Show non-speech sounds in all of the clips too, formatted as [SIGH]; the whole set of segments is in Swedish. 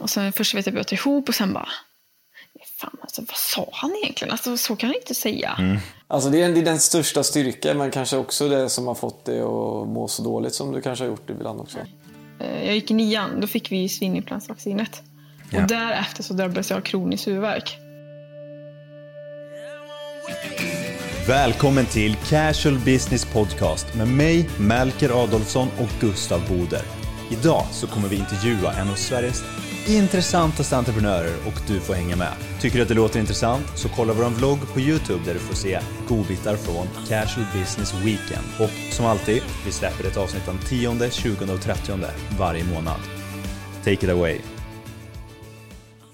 Och sen först vet jag att vi åt ihop och sen bara... Fan, alltså, vad sa han egentligen? Alltså, så kan han inte säga. Alltså det är, det är den största styrkan men kanske också det som har fått dig att må så dåligt som du kanske har gjort ibland också. Eh, Jag gick i nian, då fick vi svininfluensavaccinet. Och därefter så drabbades jag av kronisk huvudvärk. Välkommen till Casual Business Podcast med mig, Melker Adolfsson och Gustav Boder. Idag så kommer vi intervjua en av Sveriges intressantaste entreprenörer och du får hänga med. Tycker du att det låter intressant så kolla vår vlogg på Youtube där du får se godbitar från Casual Business Weekend. Och som alltid, vi släpper ett avsnitt den 10, 20 och 30 varje månad. Take it away.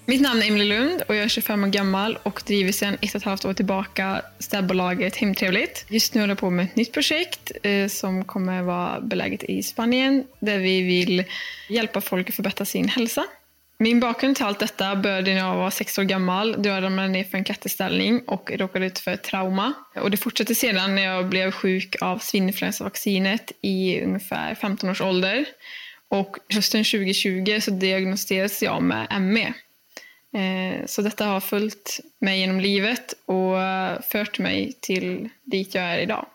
Mitt namn är Emily Lund och jag är 25 år gammal och driver sedan ett och ett halvt år tillbaka städbolaget Hemtrevligt. Just nu håller jag på med ett nytt projekt eh, som kommer vara beläget i Spanien där vi vill hjälpa folk att förbättra sin hälsa. Min bakgrund till allt detta började när jag var sex år gammal då jag ramlade ner för en klätterställning och råkade ut för ett trauma. Och det fortsatte sedan när jag blev sjuk av svininfluensavaccinet i ungefär 15 års ålder. Och hösten 2020 så diagnostiserades jag med ME. Eh, så detta har följt mig genom livet och eh, fört mig till dit jag är idag.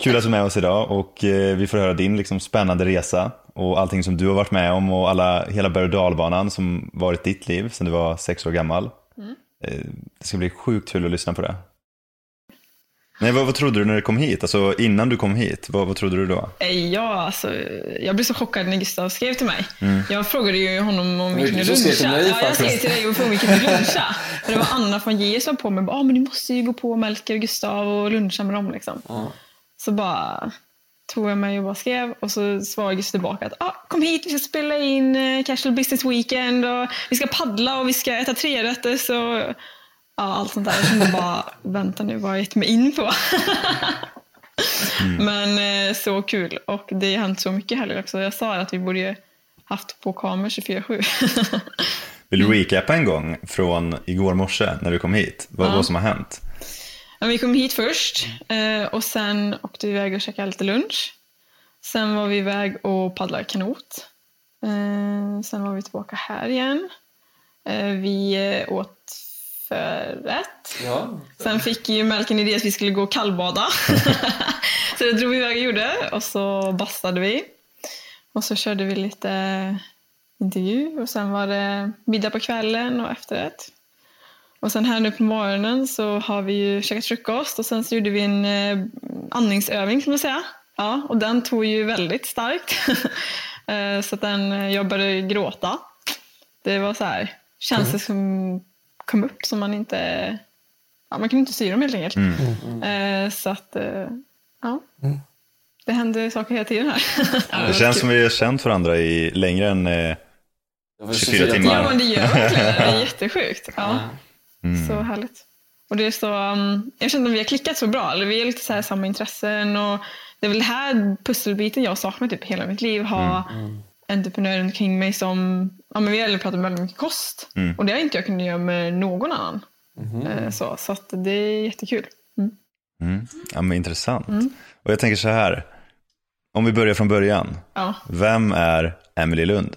Kul att du är med oss idag och eh, vi får höra din liksom, spännande resa och allting som du har varit med om och alla, hela berg och dalbanan som varit ditt liv sedan du var sex år gammal. Eh, Det ska bli sjukt kul att lyssna på det. Nej, vad, vad trodde du när du kom hit? Alltså innan du kom hit, vad, vad trodde du då? Eh, Ja, alltså, jag blev så chockad när Gustav skrev till mig. Jag frågade ju honom om vi kunde du skrev till luncha. mig ja, jag skrev till dig och frågade om vi kunde luncha. För det var Anna från J som var på mig. Ah, men du måste ju gå på Melker och Gustav och luncha med dem. Liksom. Så bara tog jag mig och bara skrev och så svarade Gustav tillbaka att ah, kom hit, vi ska spela in eh, Casual Business Weekend och vi ska paddla och vi ska äta trerätters och ja, allt sånt där. Jag kände bara, [LAUGHS] vänta nu, vad har jag gett mig in på? Men eh, så kul och det har hänt så mycket här också. Jag sa att vi borde haft på kameror 24-7. Vill du recapa en gång från igår morse när du kom hit? Vad, vad som har hänt? Vi kom hit först eh, och sen åkte vi iväg och käkade lite lunch. Sen var vi iväg och paddlade kanot. Eh, sen var vi tillbaka här igen. Eh, vi åt förrätt. Ja. Sen fick ju Melken idé att vi skulle gå och kallbada. [LAUGHS] så det drog vi iväg och gjorde. Och så bastade vi. Och så körde vi lite intervju. Och sen var det middag på kvällen och efterrätt. Och sen här nu på morgonen så har vi ju käkat frukost och sen så gjorde vi en eh, andningsövning kan man säga. Ja, och den tog ju väldigt starkt. [LAUGHS] Eh, så att den, eh, jag började gråta. Det var så här, känslor som kom upp som man inte, ja man kunde inte styra dem helt enkelt. Eh, så att, ja. Det händer saker hela tiden här. [LAUGHS] Ja, Det känns kul. som vi har känt varandra i längre än eh, Det var 24 timmar. Ja, men det gör verkligen det. Det är [LAUGHS] jättesjukt. Ja. Mm. Så härligt. Och det är så, um, jag känner att vi har klickat så bra. Eller vi har lite så här samma intressen och det är väl det här pusselbiten jag saknar typ hela mitt liv. Ha entreprenörer omkring mig som, ja men vi har pratat väldigt mycket kost. Och det har inte jag kunnat göra med någon annan. Eh, Så, så att det är jättekul. Mm. Mm. Ja, men intressant. Och jag tänker så här, om vi börjar från början. Ja. Vem är Emily Lund?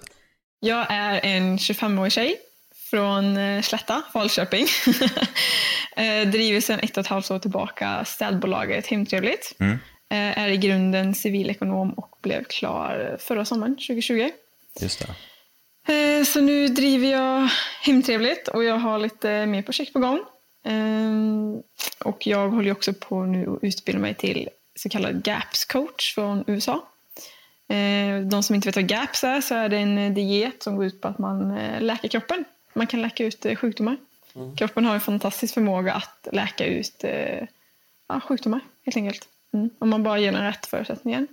Jag är en 25-årig tjej från eh, Slätta, Falköping. [LAUGHS] Eh, Driver sedan ett och ett halvt år tillbaka städbolaget Hemtrevligt. Mm. Eh, Är i grunden civilekonom och blev klar förra sommaren, 2020. Just det. Så nu driver jag Hemtrevligt och jag har lite mer projekt på gång. Och jag håller också på nu att utbilda mig till så kallad GAPS coach från USA. De som inte vet vad GAPS är så är det en diet som går ut på att man läker kroppen. Man kan läka ut eh, sjukdomar. Kroppen har en fantastisk förmåga att läka ut eh, ja, sjukdomar helt enkelt. Mm. Om man bara ger den rätt förutsättningar.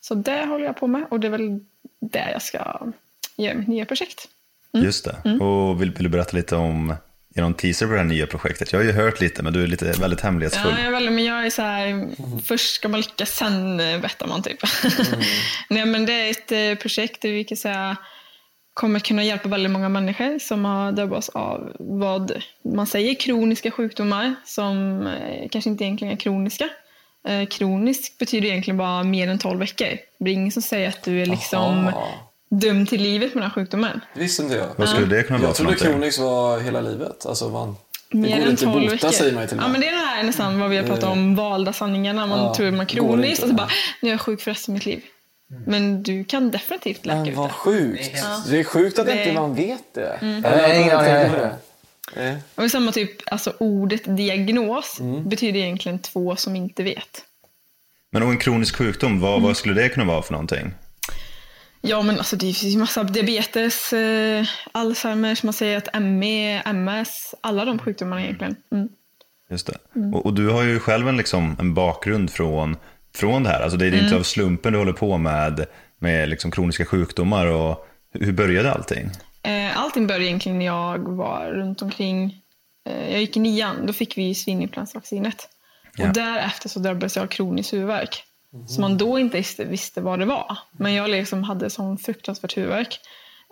Så det håller jag på med och det är väl det jag ska göra mitt nya projekt. Just det. Och vill, vill du berätta lite om, ge någon teaser på det här nya projektet? Jag har ju hört lite, men du är lite väldigt hemlighetsfull. Ja, jag, väl, men jag är så här, först ska man lyckas, sen eh, berättar man typ. [LAUGHS] Nej, men det är ett projekt där vi kan säga kommer kunna hjälpa väldigt många människor som har drabbats av vad man säger kroniska sjukdomar som eh, kanske inte egentligen är kroniska. Eh, kronisk betyder egentligen bara mer än 12 veckor. Det är ingen som säger att du är liksom Aha. dömd till livet med den här sjukdomen. Det visste inte jag. Vad skulle det kunna vara Jag trodde kroniskt var hela livet. Alltså man, det Mer går än inte 12 att bota veckor. säger man ju till Ja, men det är det här nästan vad vi har pratat om, valda sanningarna. Man Ja, tror att man är går kronisk inte. och så bara, nu är jag sjuk för resten av mitt liv. Men du kan definitivt Men ut vad det. sjukt. Det är sjukt att Det- inte man vet det. Mm. Aning. tänker på det. Nej. Och samma typ, alltså ordet diagnos Mm. betyder egentligen två som inte vet. Men och en kronisk sjukdom, vad, Mm. vad skulle det kunna vara för någonting? Ja men alltså det finns ju massa diabetes, eh, Alzheimers, man säger att ME, MS, alla de sjukdomarna egentligen. Mm. Just det. Och, och du har ju själv en, liksom, en bakgrund från, från det här. Alltså det är Mm. inte av slumpen du håller på med, med liksom kroniska sjukdomar. Och hur började allting? Eh, Allting började egentligen när jag var runt omkring, eh, jag gick i nian, då fick vi svininfluensavaccinet. Ja. Och därefter så drabbades jag av kronisk huvudvärk. Så man då inte visste, vad det var. Men jag liksom hade sån fruktansvärt huvudvärk.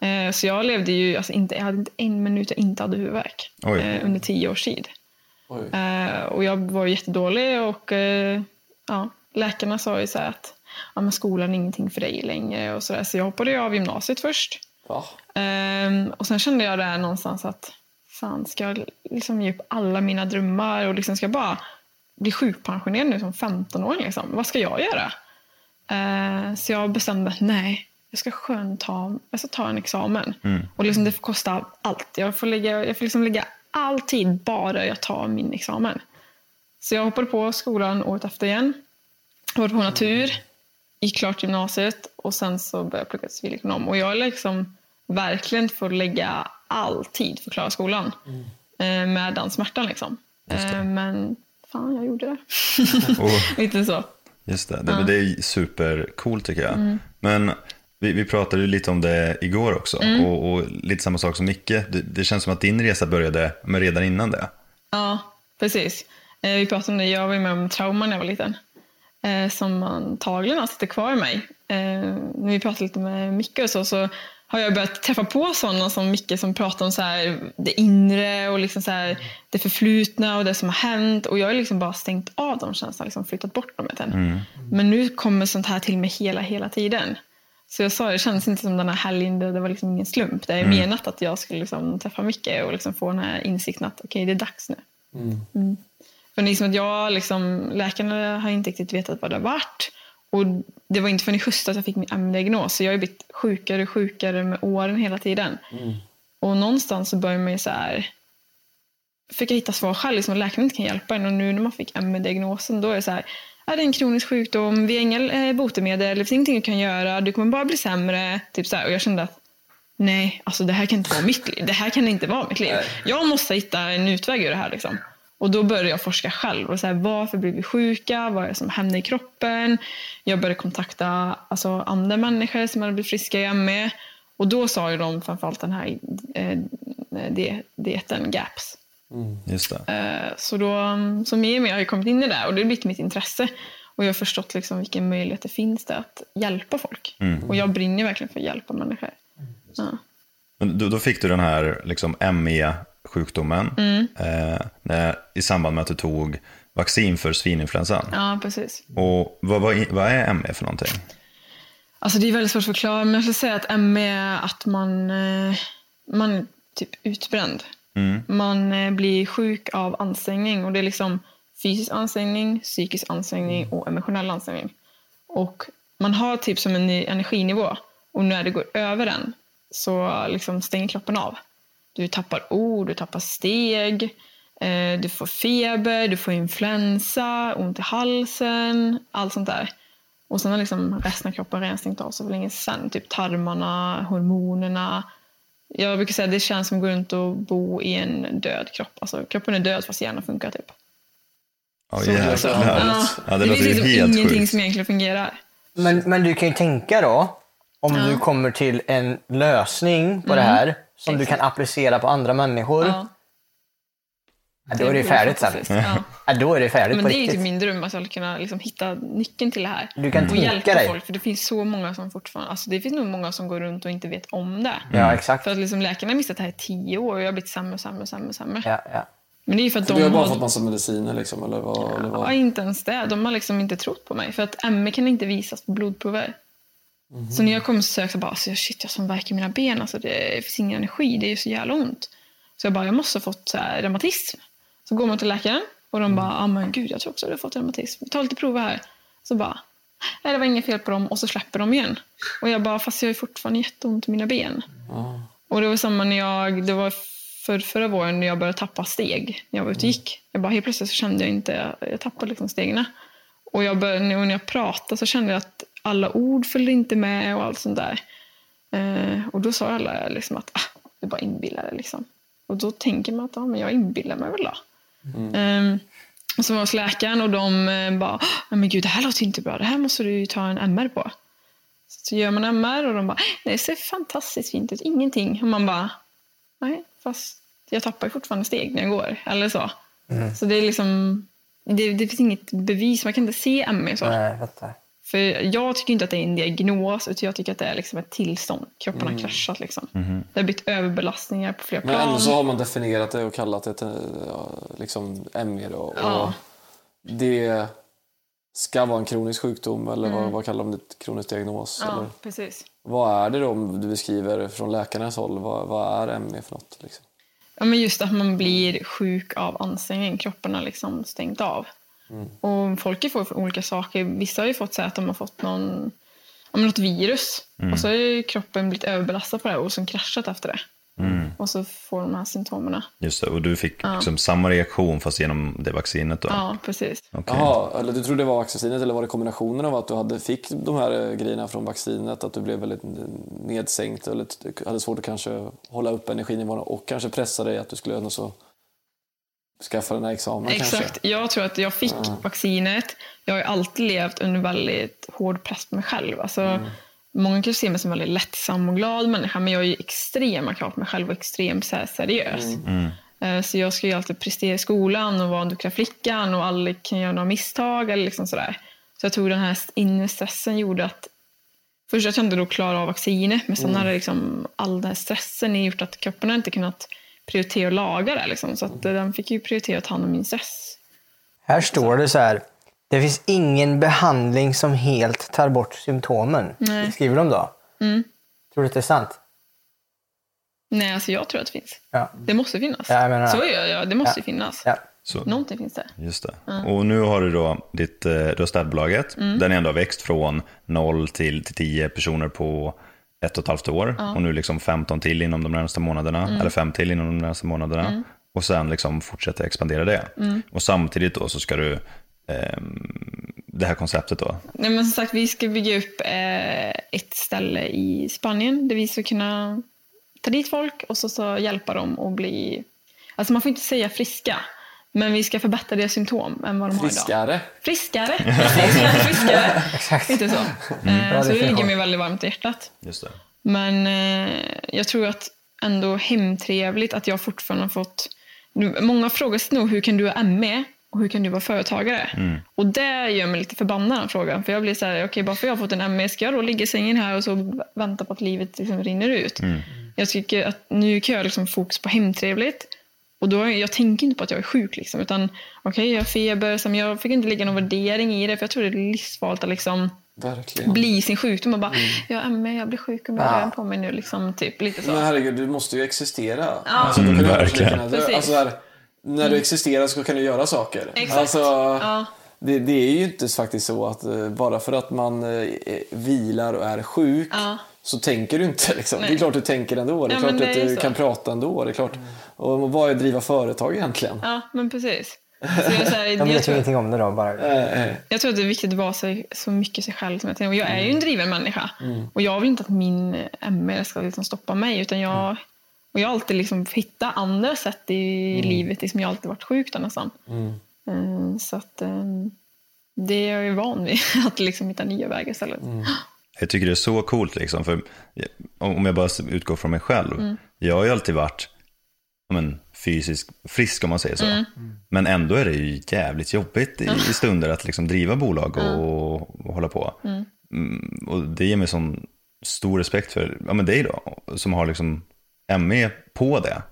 Eh, så jag levde ju, alltså inte, jag hade inte en minut jag inte hade huvudvärk. Oj. Under tio års tid. Oj. Och jag var jättedålig och ja, läkarna sa ju så här att ja, men skolan är ingenting för dig längre. Och så, där. så jag hoppade av gymnasiet först. Va? Ehm, och sen kände jag där någonstans att fan, ska jag liksom ge upp alla mina drömmar och liksom ska bara bli sjukpensionerad nu som 15-åring? Liksom? Vad ska jag göra? Ehm, så jag bestämde att nej, jag ska skönt ta, jag ska ta en examen. Och liksom det får kosta allt. Jag får, lägga, jag får liksom lägga all tid bara jag tar min examen. Så jag hoppade på skolan året efter igen. Hoppade på natur, gick klart gymnasiet och sen så började jag plugga civilekonom. Och jag liksom verkligen fått lägga all tid för att klara skolan. Eh, med den smärtan liksom. Eh, men fan, jag gjorde det. [LAUGHS] Och, [LAUGHS] Lite så. just det, det, det är supercoolt tycker jag. Mm. Men vi, vi pratade ju lite om det igår också. Mm. Och, och lite samma sak som Micke. Det, det känns som att din resa började men redan innan det. Ja, precis. Eh, vi pratade om det, jag var med om trauma när jag var liten. Eh, som antagligen har sitter kvar i mig. Eh, när vi pratade lite med Micke och så, så har jag börjat träffa på sådana som Micke som pratar om så här, det inre och liksom så här, det förflutna och det som har hänt. Och jag har liksom bara stängt av de känslorna, liksom flyttat bort dem tag. Men nu kommer sånt här till mig hela, hela tiden. Så jag sa, det kändes inte som den här helgen, det, det var liksom ingen slump. Det är menat att jag skulle liksom träffa Micke och liksom få den här insikten att okej, det är dags nu. Mm. För liksom att jag, liksom, läkarna har inte riktigt vetat vad det har varit. Och det var inte förrän i höstas jag fick min ME-diagnos. Så jag har blivit sjukare och sjukare med åren hela tiden. Och någonstans så börjar man ju så här fick jag hitta svar själv, liksom, läkaren inte kan hjälpa en. Och nu när man fick ME-diagnosen då är det så här, är det en kronisk sjukdom, vi har inga eh, botemedel, det finns ingenting du kan göra, du kommer bara bli sämre. Typ så här. Och jag kände att nej, alltså det här kan inte vara mitt liv. Det här kan inte vara mitt liv. Jag måste hitta en utväg ur det här. Liksom. Och då började jag forska själv. Och så här, varför blir vi sjuka? Vad är det som händer i kroppen? Jag började kontakta alltså, andra människor som hade blivit friska i ME. Och då sa ju de framförallt den här eh, di- dieten GAPS. Just det. Eh, Så, då, så mer och mer har jag kommit in i det och det har blivit mitt intresse. Och jag har förstått liksom vilken möjlighet det finns där att hjälpa folk. Mm. Och jag brinner verkligen för att hjälpa människor. Ja. Men Då, då fick du den här liksom, ME-sjukdomen Mm. eh, när, i samband med att du tog vaccin för svininfluensan. ja, precis. Och vad, vad, vad är ME för någonting? Alltså det är väldigt svårt att förklara, men jag skulle säga att ME är att man, eh, man är typ utbränd. Man eh, blir sjuk av ansträngning och det är liksom fysisk ansträngning, psykisk ansträngning och emotionell ansträngning. Och man har typ som en ny energinivå och när det går över den så liksom stänger kroppen av. Du tappar ord, du tappar steg, eh, du får feber, du får influensa, ont i halsen, allt sånt där. Och sen har liksom resten av kroppen stängt av sig för länge sedan. Typ tarmarna, hormonerna. Jag brukar säga att det känns som att gå runt och bo i en död kropp. Alltså kroppen är död fast hjärnan funkar typ. Ja, Så jävlar. liksom, Ja, ja, det, det låter finns liksom ingenting sjukt. som egentligen fungerar. Men, men du kan ju tänka då, om du kommer till en lösning på det här som du kan applicera på andra människor. Ja. Ja, då är det ju färdigt sen. Ja. Ja, då är det färdigt Men på det är ju typ min dröm att jag ska kunna liksom hitta nyckeln till det här. Du kan och hjälpa dig. folk. För det finns så många som fortfarande... Alltså det finns nog många som går runt och inte vet om det. Ja, exakt. För att liksom läkarna har missat det här i tio år och jag har blivit sämre, sämre, sämre, sämre. Ja, ja. Men det är ju för att För de du har bara har... fått massa mediciner liksom, eller vad? Eller Ja, vad? inte ens det. De har liksom inte trott på mig. För att ME kan inte visas på blodprover. Så när jag kom och sökte så bara, alltså, shit jag har sån värk i mina ben. Alltså, det finns ingen energi, det är så jävla ont. Så jag bara, jag måste ha fått så här, reumatism. Så går man till läkaren och de bara, ah, men gud jag tror också att du har fått reumatism. Ta lite prover här. Så bara, nej det var inget fel på dem och så släpper de igen. Och jag bara, fast jag har fortfarande jätteont i mina ben. Och det var samma när jag, det var för, förra våren när jag började tappa steg. När jag var ute och gick. Jag bara, helt plötsligt så kände jag inte, jag tappade liksom stegen. Och jag började, när jag pratade så kände jag att alla ord följde inte med och allt sånt där. Eh, och då sa alla liksom att, ah, du bara inbillar dig liksom. Och då tänker man att, ja men jag inbillar mig väl då. Ehm, och så var jag hos läkaren och de eh, bara, "Ah, men gud det här låter inte bra, det här måste du ta en MR på. Så gör man MR och de bara, nej det ser fantastiskt fint ut, ingenting. Och man bara, nej fast jag tappar fortfarande steg när jag går. Eller så. Så det är liksom, det, det finns inget bevis, man kan inte se ME så. Nej, jag fattar. För jag tycker inte att det är en diagnos, utan jag tycker att det är liksom ett tillstånd. Kroppen har kraschat liksom. Det har blivit överbelastningar på flera Men plan. ändå så har man definierat det och kallat det till, ja, liksom ME då. Och Ja. Det ska vara en kronisk sjukdom eller vad, vad kallar de det? Kronisk diagnos? Mm. Ja, Eller? precis. Vad är det då om du beskriver från läkarnas håll? Vad, vad är ME för något? Liksom? Ja, men just att man blir sjuk av ansträngning. Kroppen har liksom stängt av. Och folk får olika saker. Vissa har ju fått säga att de har fått någon, ja, något virus. Och så har ju kroppen blivit överbelastad på det och sen kraschat efter det. Och så får de här symptomen. Just det, och du fick liksom samma reaktion fast genom det vaccinet då? Ja, precis. Okej. Jaha, eller du trodde det var vaccinet eller var det kombinationen av att du hade, fick de här eh, grejerna från vaccinet? Att du blev väldigt nedsänkt eller hade svårt att kanske hålla upp energinivån och kanske pressa dig att du skulle ändå så skaffa den här examen Exakt. kanske? Jag tror att jag fick vaccinet. Jag har alltid levt under väldigt hård press på mig själv. Alltså, Många kan se mig som en väldigt lättsam och glad människa men jag är ju extrema krav på mig själv och extremt så här, seriös. Eh, Så jag ska ju alltid prestera i skolan och vara den duktiga flickan och aldrig kan göra några misstag eller liksom sådär. Så jag tror den här inre stressen gjorde att Först att jag inte då klarade av vaccinet men sen hade liksom all den här stressen gjort att kroppen inte kunnat prioritera att laga det. Liksom. Så att eh, den fick ju prioritera att ta hand om min stress. Här står det så här. Det finns ingen behandling som helt tar bort symptomen. Nej. Skriver de då? Mm. Tror du att det är sant? Nej, alltså jag tror att det finns. Ja. Det måste finnas. Ja, jag menar det. Så gör jag. Det måste ju finnas. Ja. Så, Någonting finns det. just det. Och nu har du då ditt, eh, du har städbolaget. Mm. Den ändå har växt från 0 till, till 10 personer på ett och ett halvt år. Och nu liksom 15 till inom de närmaste månaderna. Mm. Eller 5 till inom de närmaste månaderna. Och sen liksom fortsätta expandera det. Mm. Och samtidigt då så ska du, ehm, det här konceptet då. Nej, men som sagt, vi ska bygga upp eh, ett ställe i Spanien där vi ska kunna ta dit folk och så, så hjälpa dem att bli... Alltså man får inte säga friska, men vi ska förbättra deras symptom än vad de har idag. Friskare? Friskare! [LAUGHS] Friskare. Inte så. Eh, Bra så det ligger mig väldigt varmt i hjärtat. Just det. Men eh, jag tror att ändå hemtrevligt att jag fortfarande har fått... Många frågar sig nog hur kan du ha ME och hur kan du vara företagare? Och det gör mig lite förbannad den frågan. För jag blir så här, okej bara för jag har fått en ME, ska jag då ligga i sängen här och så vänta på att livet liksom rinner ut? Jag tycker att nu kan jag liksom fokus på hemtrevligt. Och då, jag tänker inte på att jag är sjuk liksom, utan okej jag har feber, så men jag fick inte lägga någon värdering i det, för jag tror det är livsfarligt att liksom Verkligen. bli sin sjukdom och bara, jag är ME, jag blir sjuk och jag rör på mig nu, liksom, typ lite så. Men herregud, du måste ju existera. Alltså, då kan Mm, verkligen. Alltså, här, när du existerar så kan du göra saker. Exakt. Alltså, Ja. det, det är ju inte faktiskt så att eh, bara för att man eh, vilar och är sjuk Ja. Så tänker du inte. Liksom. Det är klart du tänker ändå. Det är Ja, klart det att du så. kan prata ändå. Det är klart. Och vad är driva företag egentligen? Ja, men precis. Så jag, är så här, De jag, vet tror, ingenting om det då. Bara. Eh, eh. jag tror att det är viktigt att vara sig, så mycket sig själv som jag tänker. Jag är ju en driven människa. Och jag vill inte att min ME ska liksom stoppa mig. Utan jag, och jag har alltid liksom hittat andra sätt i livet. Liksom jag har alltid varit sjuk då nästan. Eh, Så att eh, det är jag ju van vid. [LAUGHS] Att liksom hitta nya vägar istället. Jag tycker det är så coolt, liksom, för om jag bara utgår från mig själv. Jag har ju alltid varit men, fysiskt frisk om man säger så. Men ändå är det ju jävligt jobbigt i, i stunder att liksom driva bolag och, och hålla på. Mm, och det ger mig sån stor respekt för ja, men dig då, som har liksom ME på det.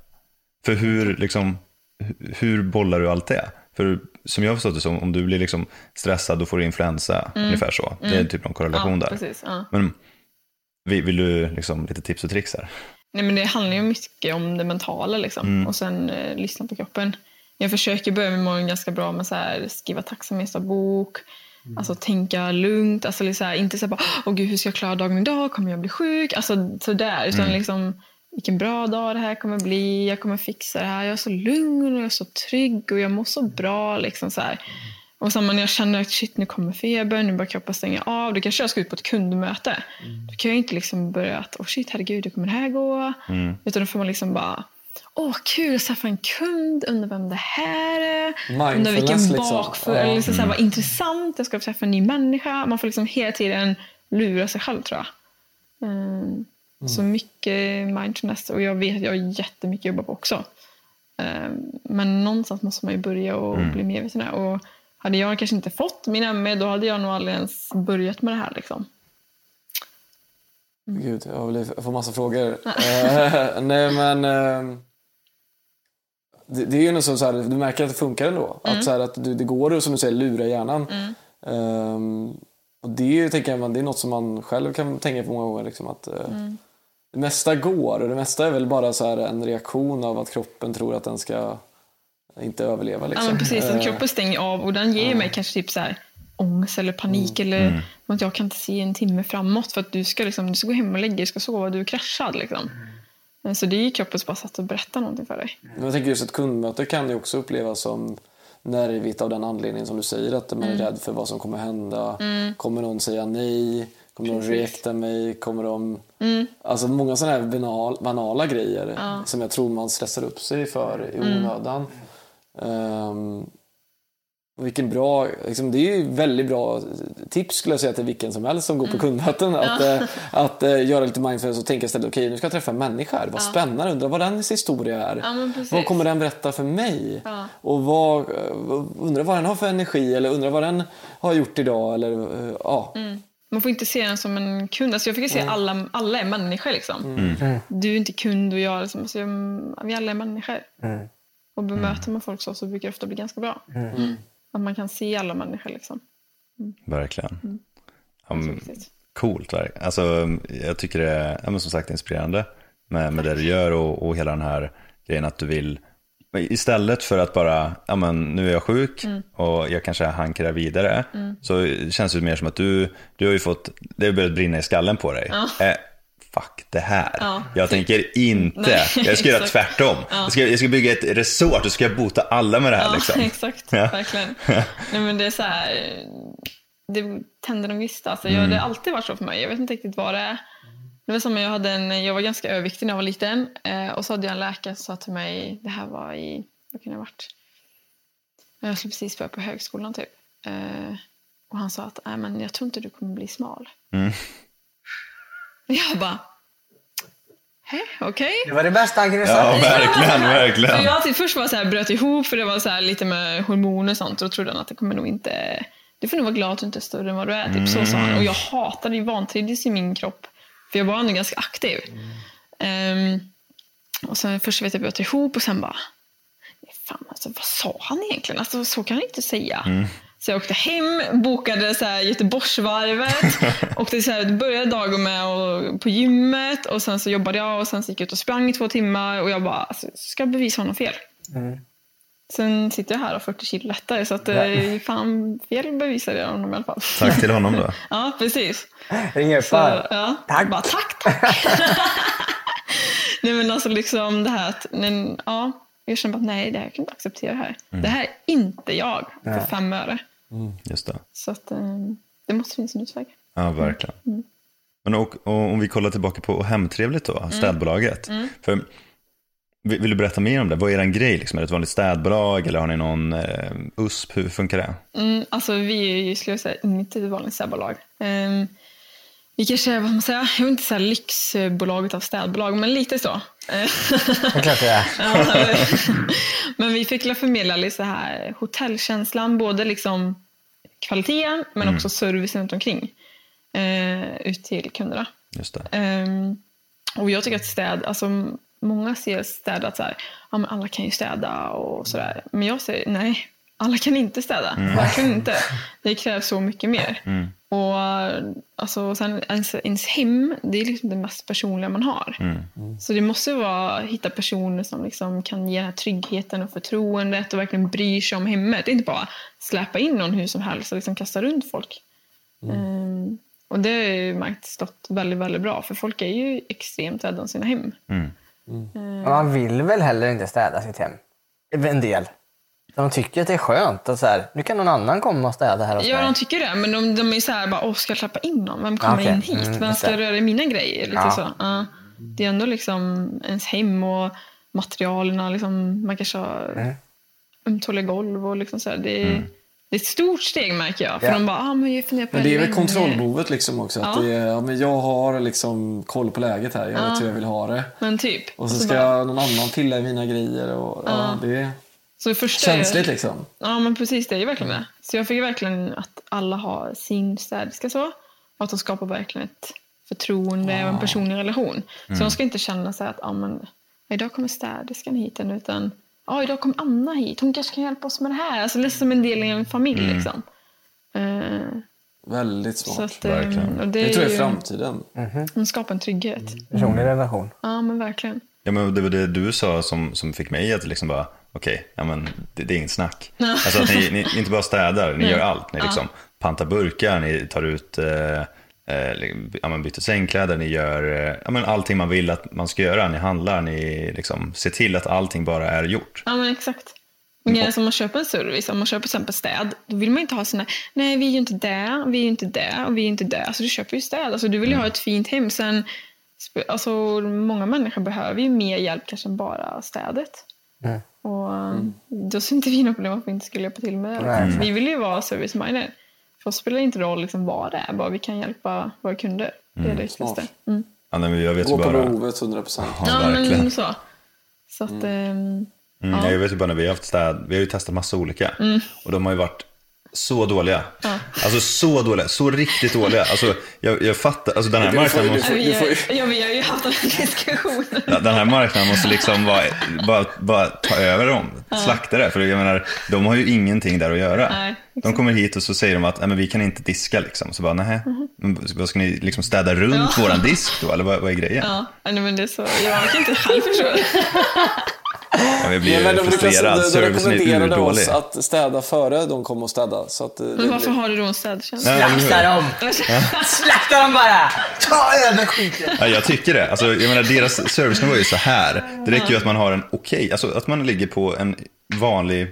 För hur, liksom, hu- hur bollar du allt det? För som jag förstått det som, om du blir liksom stressad då får du influensa, ungefär så. Det är typ någon korrelation Ja, där. precis. Ja. Men vill, du liksom lite tips och tricks där? Nej, men det handlar ju mycket om det mentala liksom. och sen eh, lyssna på kroppen. Jag försöker börja med morgonen ganska bra med så här, skriva tacksamhetsdagbok, alltså tänka lugnt, alltså liksom här, inte så här bara åh gud hur ska jag klara dagen idag, kommer jag bli sjuk? Alltså sådär, utan liksom vilken bra dag det här kommer bli, jag kommer fixa det här, jag är så lugn och jag är så trygg och jag mår så bra liksom så här. Och sen när jag känner att shit nu kommer febern, nu börjar kroppen stänga av. Då kanske jag ska ut på ett kundmöte. Då kan jag inte liksom börja att, oh shit herregud, hur kommer det här gå? Utan då får man liksom bara, åh kul, jag träffar en kund, undrar vem det här är. Undrar vilken liksom. eller liksom här, vad intressant, jag ska träffa en ny människa. Man får liksom hela tiden lura sig själv tror jag. Mm. Så mycket mindfulness och jag vet att jag har jättemycket att jobba på också. Um, men någonstans måste man ju börja och bli medveten. Och hade jag kanske inte fått min ME då hade jag nog aldrig ens börjat med det här. Liksom. Gud, jag, får massa frågor. [LAUGHS] Eh, nej, men... eh, det, det är ju nog så, så här, du märker att det funkar ändå. Att, så här, att du, det går att, som du säger, lura hjärnan. Ehm, och det, är tänker jag, det är något som man själv kan tänka på många gånger. Liksom, att, eh, Det mesta går och det mesta är väl bara så här, en reaktion av att kroppen tror att den ska inte överleva. Liksom. Ja, precis, att Eh, kroppen stänger av och den ger mig kanske typ så här, ångest eller panik eller att jag kan inte se en timme framåt för att du ska, liksom, du ska gå hem och lägga dig, du ska sova, du är kraschad. Liksom. Eh, Så det är ju kroppens bara sätt att berätta någonting för dig. Men jag tänker just ett kundmöte kan ju också upplevas som nervigt av den anledningen som du säger att man är rädd för vad som kommer hända. Kommer någon säga nej? Kommer de rejecta mig? Kommer de... Alltså många sådana här banal, banala grejer som jag tror man stressar upp sig för i onödan. Ehm, och vilken bra, liksom, det är ju väldigt bra tips skulle jag säga till vilken som helst som går på kundmöten. Att, eh, att eh, göra lite mindfulness och tänka istället, okej nu ska jag träffa en människa. Vad spännande, undrar vad dens historia är. Ja, precis. vad kommer den berätta för mig? Och vad, eh, undrar vad den har för energi eller undrar vad den har gjort idag. Eller, ja. Man får inte se den som en kund. Alltså jag fick se att alla, alla är människor. Liksom. Du är inte kund och jag. Liksom. Alltså, jag- vi alla är människor. Och bemöter man folk så, så brukar det ofta bli ganska bra. Att man kan se alla människor. Liksom. Verkligen. Ja, men, Viktigt. coolt, verkligen. Alltså, jag tycker det är ja, som sagt inspirerande med, med det du gör och, och hela den här grejen att du vill Istället för att bara, ja men nu är jag sjuk och jag kanske hankrar vidare, så känns det mer som att du, du har ju fått, det har börjat brinna i skallen på dig. Eh, fuck det här. Ja, jag tänker inte, Nej, jag ska göra tvärtom. Jag, ska, jag ska bygga ett resort och ska jag bota alla med det här. Ja, liksom. [LAUGHS] exakt. Ja. Verkligen. [LAUGHS] Nej, men det är så här, det tänder en gnista. Alltså, jag, det har alltid varit så för mig. Jag vet inte riktigt vad det är. Det var som jag, hade en, jag var ganska överviktig när jag var liten. Eh, och så hade jag en läkare som sa till mig, det här var i, vad kan det ha varit? Jag skulle precis börja på högskolan typ. Eh, och han sa att, nej men jag tror inte du kommer bli smal. Mm. Jag bara, hej, okej. Det var det bästa han kunde Ja, säga. verkligen, Så verkligen. jag typ först var så här, bröt ihop för det var så här lite med hormoner och sånt och då trodde han att det kommer nog inte... Du får nog vara glad att du inte är större än vad du är. Typ så sa han. Och jag hatade ju vantrivdes i min kropp. För jag var ändå ganska aktiv. Ehm, och sen först vet jag bröt ihop och sen bara... "Nej, Fan, alltså, vad sa han egentligen? Alltså, så kan han inte säga. Så jag åkte hem, bokade så här Göteborgsvarvet. [LAUGHS] åkte så här, började dagen med och, på gymmet och sen så jobbade jag och sen så gick jag ut och sprang i två timmar och jag bara, alltså, ska jag bevisa honom fel? Sen sitter jag här och 40 kilo lättare så att eh, fan fel bevisade jag honom i alla fall. Tack till honom då. [LAUGHS] Ja, precis. Ring upp ja, Tack. Bara, tack, tack. [LAUGHS] nej men alltså liksom det här att, men, ja, jag känner bara att nej, det här kan jag inte acceptera det här. Det här är inte jag för fem öre. Just det. Så att eh, det måste finnas en utväg. Ja, verkligen. Men och, och om vi kollar tillbaka på Hemtrevligt då, städbolaget. För, vill, vill du berätta mer om det? Vad är er grej? Liksom? Är det ett vanligt städbolag eller har ni någon eh, USP? Hur funkar det? Mm, alltså vi är ju, skulle jag säga, inte ett vanligt städbolag. Um, vi kanske är, vad ska man säga, jag vill inte säga lyxbolaget av städbolag, men lite så. Det klart det är. [LAUGHS] Ja, men vi fick la förmedla lite så här hotellkänslan, både liksom kvaliteten men också servicen runt omkring eh, ut till kunderna. Just det. Ehm, och jag tycker att städ, alltså många ser städat så här, ja men alla kan ju städa och sådär. Men jag säger nej, alla kan inte städa. Verkligen inte. Det krävs så mycket mer. Och alltså, sen ens, ens hem, det är liksom det mest personliga man har. Så det måste vara hitta personer som liksom kan ge den här tryggheten och förtroendet och verkligen bryr sig om hemmet. Inte bara släppa in någon hur som helst och liksom kasta runt folk. Ehm, och det har jag ju märkt stått väldigt, väldigt bra. För folk är ju extremt rädda om sina hem. Men Man vill väl heller inte städa sitt hem? En del. De tycker att det är skönt att så här, nu kan någon annan komma och städa här hos Ja, mig. de tycker det. Men de, de är så här, bara, Åh, ska jag släppa in någon? Vem kommer Okej. in hit? Mm, Vem ska det. röra i mina grejer? Lite Ja. så. Ja. Det är ändå liksom ens hem och materialerna. Liksom, man kanske har Mm. ömtåliga golv och liksom så här. Det, är, det är ett stort steg märker jag. För Ja. de bara, ah, men jag funderar på Men det är väl länge." kontrollbehovet liksom också. Att Ja. det är, ja, men jag har liksom koll på läget här. Jag vet hur jag vill ha det. Men typ. Och så så ska bara- någon annan pilla i mina grejer. Och, ja. det är så första känsligt liksom. Ja, men precis. Det är ju verkligen det. Så jag fick verkligen att alla har sin städerska så. Och att de skapar verkligen ett förtroende och en personlig relation. Så de ska inte känna här att ah, men, idag kommer städerskan hit än, utan ah, idag kommer Anna hit. Hon kanske kan hjälpa oss med det här. Alltså, det är som en del i en familj. Liksom. Eh, Väldigt smart. så att, eh, verkligen. och det, det är tror jag är framtiden. De skapar en trygghet. Personlig relation. Ja, men verkligen. Ja, men det var det du sa som, som fick mig att liksom bara, okej, ja, men det, det är inget snack. Alltså att ni, ni, inte bara städar, ni [LAUGHS] gör allt. Ni liksom pantar burkar, ni tar ut, eh, ja, men byter sängkläder, ni gör eh, ja, men allting man vill att man ska göra. Ni handlar, ni liksom ser till att allting bara är gjort. Ja, men exakt. Men är som man köper en service, om man köper till exempel städ, då vill man inte ha sina, nej vi är ju inte där, vi är ju inte där och vi är inte där. Alltså du köper ju städ, alltså du vill ju ha ett fint hem. Sen, alltså många människor behöver ju mer hjälp kanske än bara städet. Och Mm. då ser inte vi något problem att vi inte skulle hjälpa till med det. Nej. Vi vill ju vara service-minded. För oss spelar det inte roll liksom vad det är, bara vi kan hjälpa våra kunder. Det är det viktigaste. Mm. Ja, nej, jag vet Gå på behovet 100 procent. ja, Ja, men så. Så att, ehm, Mm, Jag vet ju bara när vi har haft städ, vi har ju testat massa olika. Mm. Och de har ju varit så dåliga. Alltså så dåliga, så riktigt dåliga. Alltså jag, jag fattar, alltså den här marknaden måste... vi, har, ja, vi har ju haft den här diskussionen. Ja, Den här marknaden måste liksom bara, bara, bara ta över dem, slakta det. För jag menar, de har ju ingenting där att göra. Nej, de kommer hit och så säger de att Nej, men vi kan inte diska. Liksom. Så bara, nej, Mhm. vad ska ni liksom städa runt våran disk då? Eller vad, vad är grejen? Ja, nej, men det är så. Jag kan inte själv förstå det. [LAUGHS] Ja, jag blir Ja, men de, frustrerad, de, rekommenderade oss att städa före de kom och städa. Så att, eh, Men varför blir- har du då en städtjänst? Slakta dem! Slakta dem bara! Ta över skiten! Ja, jag tycker det. Alltså, jag menar, deras servicenivå är ju så här. Det räcker ju att man har en okej, alltså att man ligger på en vanlig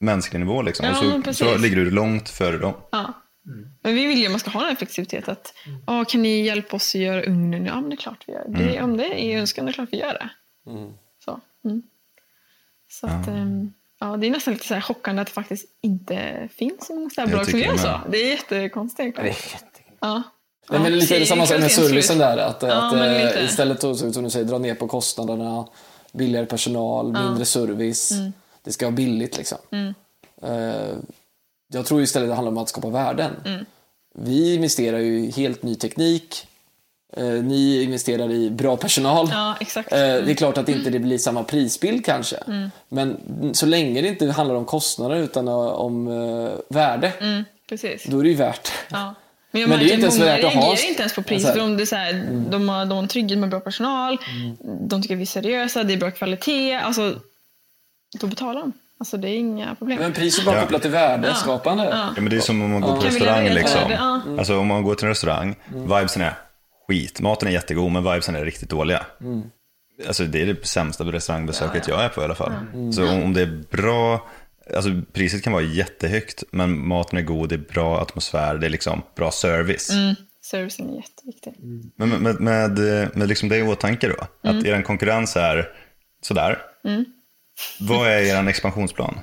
mänsklig nivå. Liksom. Ja, och så, precis. så ligger du långt före dem. Ja. Men vi vill ju att man ska ha den här flexibiliteten. Att, "Ja, kan ni hjälpa oss att göra ugnen? Ja, men det är klart vi gör. Det, Om det är önskan, det är klart vi gör det. Så, mm. så att, ehm, ja, det är nästan lite så här chockande att det faktiskt inte finns så många städbolag som gör jag så. Det är jättekonstigt Det är jättekul. Ja. Nej, men lite är det samma sak med servicen där. Att, Ja, att eh, istället som du säger, dra ner på kostnaderna, billigare personal, mindre service. Mm. Det ska vara billigt liksom. Eh, jag tror istället det handlar om att skapa värden. Mm. Vi investerar ju i helt ny teknik. Eh, ni investerar i bra personal. Ja, exakt. Eh, Det är klart att inte det blir samma prisbild kanske. Mm. Men så länge det inte handlar om kostnader utan eh, om eh, värde, Mm, precis. då är det ju värt. Ja. [LAUGHS] Men jag Men det är inte ens många värt att ha- reagerar inte ens på pris. så här- För om det är så här, de, har, de har en trygghet med bra personal, de tycker vi är seriösa, det är bra kvalitet. Alltså, då betalar de. Alltså det är inga problem. Men pris är bara Ja. kopplat till värdeskapande. Ja, men det är som om man går på restaurang liksom. Ja. Alltså om man går till en restaurang, vibesen är skit. Maten är jättegod men vibesen är riktigt dåliga. Alltså det är det sämsta restaurangbesöket jag är på i alla fall. Så om, det är bra, alltså priset kan vara jättehögt men maten är god, det är bra atmosfär, det är liksom bra service. Mm. Servicen är jätteviktig. Men med, med, med, med liksom det i åtanke då, att er konkurrens är sådär. Vad är er expansionsplan?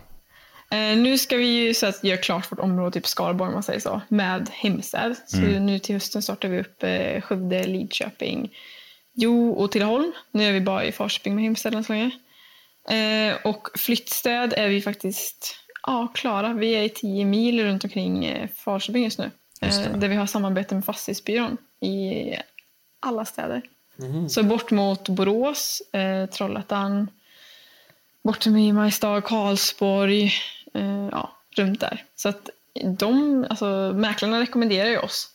Eh, nu ska vi ju så att göra klart vårt område, typ Skaraborg om man säger så, med Hemsöd. Så nu till hösten startar vi upp eh, Skövde, Lidköping, Jo och Tidaholm. Nu är vi bara i Falköping med Hemsöd än så länge. Eh, och flyttstöd är vi faktiskt ja, klara. Vi är i 10 mil runt omkring eh, Falköping just nu. Just. Eh, där vi har samarbete med Fastighetsbyrån i alla städer. Så bort mot Borås, eh, Trollhättan, bort till Mariestad, Karlsborg, eh, ja, runt där. Så att de, alltså mäklarna rekommenderar ju oss.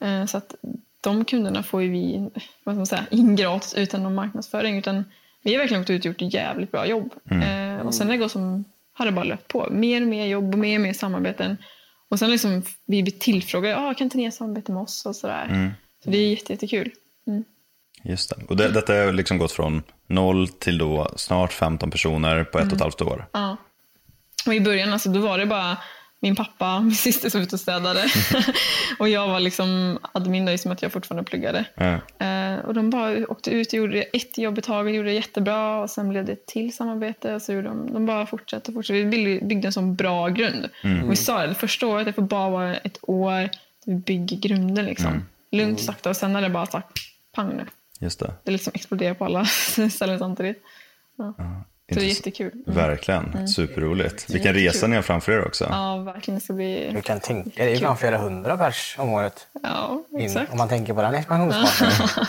Eh, så att de kunderna får ju vi, vad ska man säga, in gratis utan någon marknadsföring. Utan vi har verkligen gått ut och gjort ett jävligt bra jobb. Eh, och sen när det går som, har det bara löpt på. Mer och mer jobb och mer och mer samarbeten. Och sen liksom vi blir tillfrågade, ah, kan inte ni ha samarbete med oss? Och sådär. Så det är jätte, jättekul. Just det. Och det, detta har liksom gått från noll till då snart 15 personer på ett och ett halvt år. Ja. Och i början alltså, då var det bara min pappa, min syster som var ute och städade. [LAUGHS] och jag var liksom admin då, som att jag fortfarande pluggade. Ja. Eh, och de bara åkte ut och gjorde ett jobb i taget, gjorde det jättebra. Och sen blev det ett till samarbete. Och så gjorde de, de bara fortsatte och fortsatte. Vi byggde, en sån bra grund. Och vi sa det, det första året, det får bara vara ett år vi bygger grunden. Liksom. Lugnt och sakta. Och sen är det bara så här, pang nu. Just det. Det liksom exploderar på alla [LAUGHS] ställen samtidigt. Ja. Så det är jättekul. Verkligen, superroligt. Vilken Jättekul. resa ni har framför er också. Ja, verkligen. Det ska bli... Du kan tänka dig ibland flera hundra pers om året. Ja, In, exakt. om man tänker på den expansionsfasen. [LAUGHS]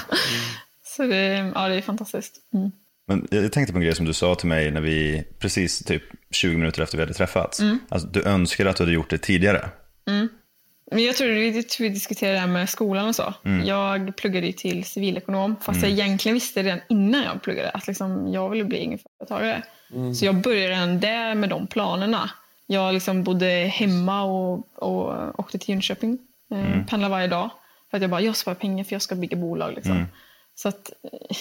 Så det, ja, det är fantastiskt. Mm. Men jag tänkte på en grej som du sa till mig när vi, precis typ 20 minuter efter vi hade träffats. Mm. Alltså, du önskar att du hade gjort det tidigare. Men jag tror jag tror vi diskuterade det här med skolan och så. Jag pluggade ju till civilekonom, fast jag egentligen visste redan innan jag pluggade att liksom, jag ville bli egenföretagare. Så jag började redan där med de planerna. Jag liksom bodde hemma och, och åkte till Jönköping. Eh, Pendlade varje dag. För att jag bara, jag sparar pengar för jag ska bygga bolag. Liksom. Så att, eh,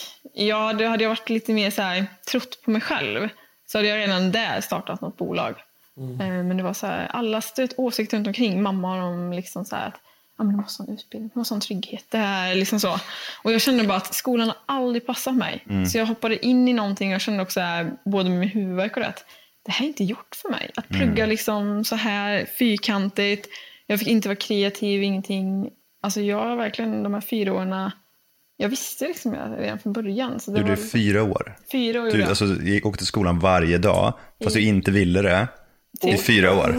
ja, det hade jag varit lite mer så här, trott på mig själv så hade jag redan där startat något bolag. Eh, Men det var så här, alla stöt åsikter runt omkring. Mamma och de liksom så här att ja, men du måste ha en utbildning, du måste ha en trygghet. Det här, liksom så. Och jag kände bara att skolan har aldrig passat mig. Så jag hoppade in i någonting och jag kände också här, både med min huvudvärk och det att det här är inte gjort för mig. Att plugga liksom så här fyrkantigt. Jag fick inte vara kreativ, ingenting. Alltså jag har verkligen de här fyra åren jag visste liksom det redan från början. Så det Du gjorde var fyra år. fyra år. gjorde Du jag. alltså, gick, åkte till skolan varje dag, fast du inte ville det. I fyra år.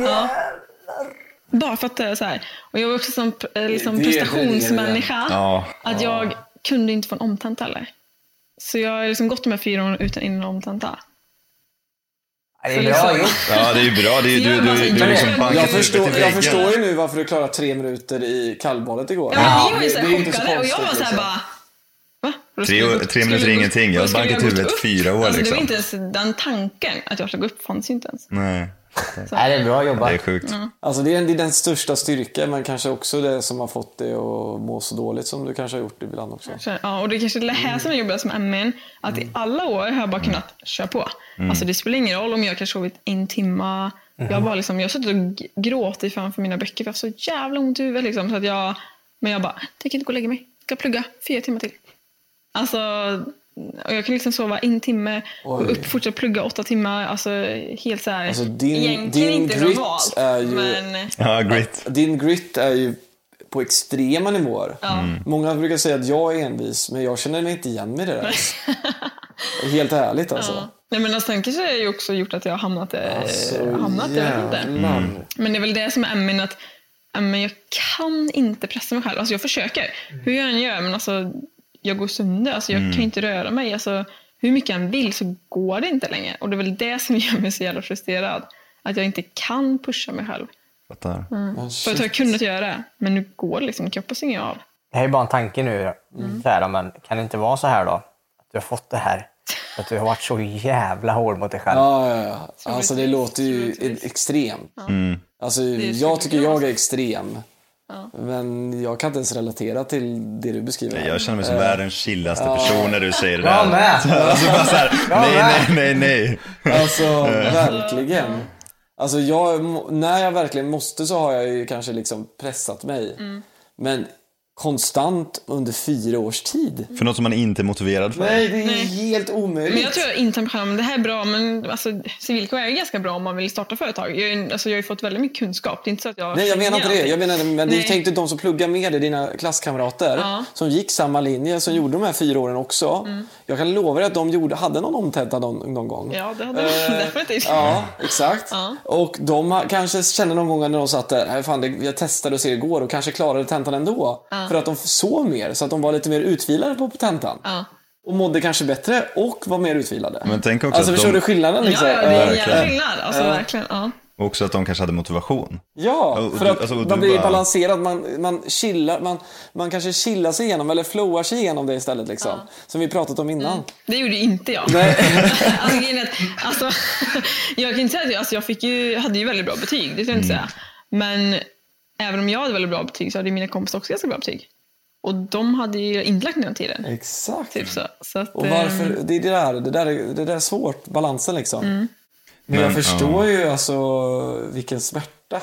Bara för att det är så här. Och jag var också som eh, liksom Det- det- det- prestationsmänniska. Ja. Att jag kunde inte få en omtenta heller. Så jag har liksom gått de här fyra åren utan en omtenta. Det är bra gjort. Ja, det är ju bra. Det är, du, du, du, du har liksom Jag förstår, jag förstår ju nu varför du klarade tre minuter i kallbadet igår. Ja, ni var ju så det- det chockade och jag var så här liksom. bara... Va? Tre tre minuter är ingenting. Jag har bankat huvudet fyra år, Alltså, det liksom. var inte ens den tanken att jag skulle gå upp fanns ju inte ens. Nej, [LAUGHS] Nej, det är bra det är jobbat. sjukt. Alltså det är, det är den största styrkan, men kanske också det som har fått dig att må så dåligt som du kanske har gjort ibland också. Så, Ja, och det är kanske är det här som är jobbigast med MN. Att i alla år har jag bara kunnat köra på. Alltså det spelar ingen roll om jag kanske sovit en timma. Jag har bara liksom, jag har suttit och gråtit framför mina böcker för jag har så jävla ont i huvudet. Liksom, så att jag, men jag bara, tänker inte gå och lägga mig. Jag ska plugga fyra timmar till. Alltså, och jag kan liksom sova en timme, Oj. upp, fortsätta plugga åtta timmar. Alltså helt så här. Alltså, din- egentligen din inte grit normalt. är ju- Men Ja, grit. Din grit är ju på extrema nivåer. Många brukar säga att jag är envis, men jag känner mig inte igen mig i det där. [LAUGHS] Helt ärligt alltså. Ja. Nej, men alltså, kanske det har ju också gjort att jag har hamnat, eh, Alltså, hamnat där. inte. jävlar. Men det är väl det som är min att men jag kan inte pressa mig själv. Alltså jag försöker. Hur jag än gör, men alltså jag går sönder. Alltså jag kan inte röra mig. Alltså, hur mycket jag än vill så går det inte längre. Och det är väl det som [LAUGHS] gör mig så jävla frustrerad. Att jag inte kan pusha mig själb. Fattar. Men För att jag har kunnat göra det. Men nu går det liksom. Kroppen stänger av. Det här är bara en tanke nu. Så här, men kan det inte vara så här då? Att du har fått det här. Att du har varit så jävla hård mot dig själv. Ja, ja, ja. Alltså det låter ju extremt. Alltså, är jag tycker jag är superbra. Extrem. Men jag kan inte ens relatera till det du beskriver. Jag känner mig som världens chillaste person när du säger det Jag där. med! [LAUGHS] Alltså bara såhär, nej, nej, nej, nej. Alltså, [LAUGHS] verkligen. Alltså, jag, när jag verkligen måste så har jag ju kanske liksom pressat mig. Men konstant under fyra års tid. För något som man inte är motiverad för. Nej, det är Nej. helt omöjligt. Men jag tror jag inte men det här är bra, men alltså, civilkår är ju ganska bra om man vill starta företag. Jag, alltså, jag har ju fått väldigt mycket kunskap. Det är inte så att jag Nej, jag menar inte det. Jag menar, men det är ju Nej. tänkt att de som pluggar med dig, dina klasskamrater, Ja. som gick samma linje, som gjorde de här fyra åren också. Jag kan lova dig att de gjorde, hade någon omtenta någon, någon gång. Ja, det hade de Eh, [LAUGHS] definitivt. Ja, exakt. Ja. Och de kanske kände någon gång när de satt där, "Nej, fan, det, jag testade och ser igår och kanske klarade tentan ändå. För att de sov mer, så att de var lite mer utvilade på tentan. Ja. Och mådde kanske bättre och var mer utvilade. Men tänk också alltså att förstår de- du skillnaden? Liksom? Ja, ja, det är en jävla skillnad. Alltså, verkligen. Ja. Och också att de kanske hade motivation. Ja, Och för att alltså, man blir bara- balanserad, man, man chillar, man, man kanske chillar sig igenom eller flowar sig igenom det istället liksom. Som vi pratat om innan. Det gjorde inte jag. Nej. [LAUGHS] alltså, grejen är att, alltså, [LAUGHS] jag kan inte säga att jag, alltså, jag fick ju, hade ju väldigt bra betyg, det ska jag inte Mm. säga. Men även om jag hade väldigt bra betyg så hade mina kompisar också ganska bra betyg. Och de hade ju inte lagt ner den tiden. Exakt. Typ så. så att, Och varför, ehm, det är det där, det där, är, det där är svårt, balansen liksom. Mm. Men jag Men, förstår ju alltså vilken smärta.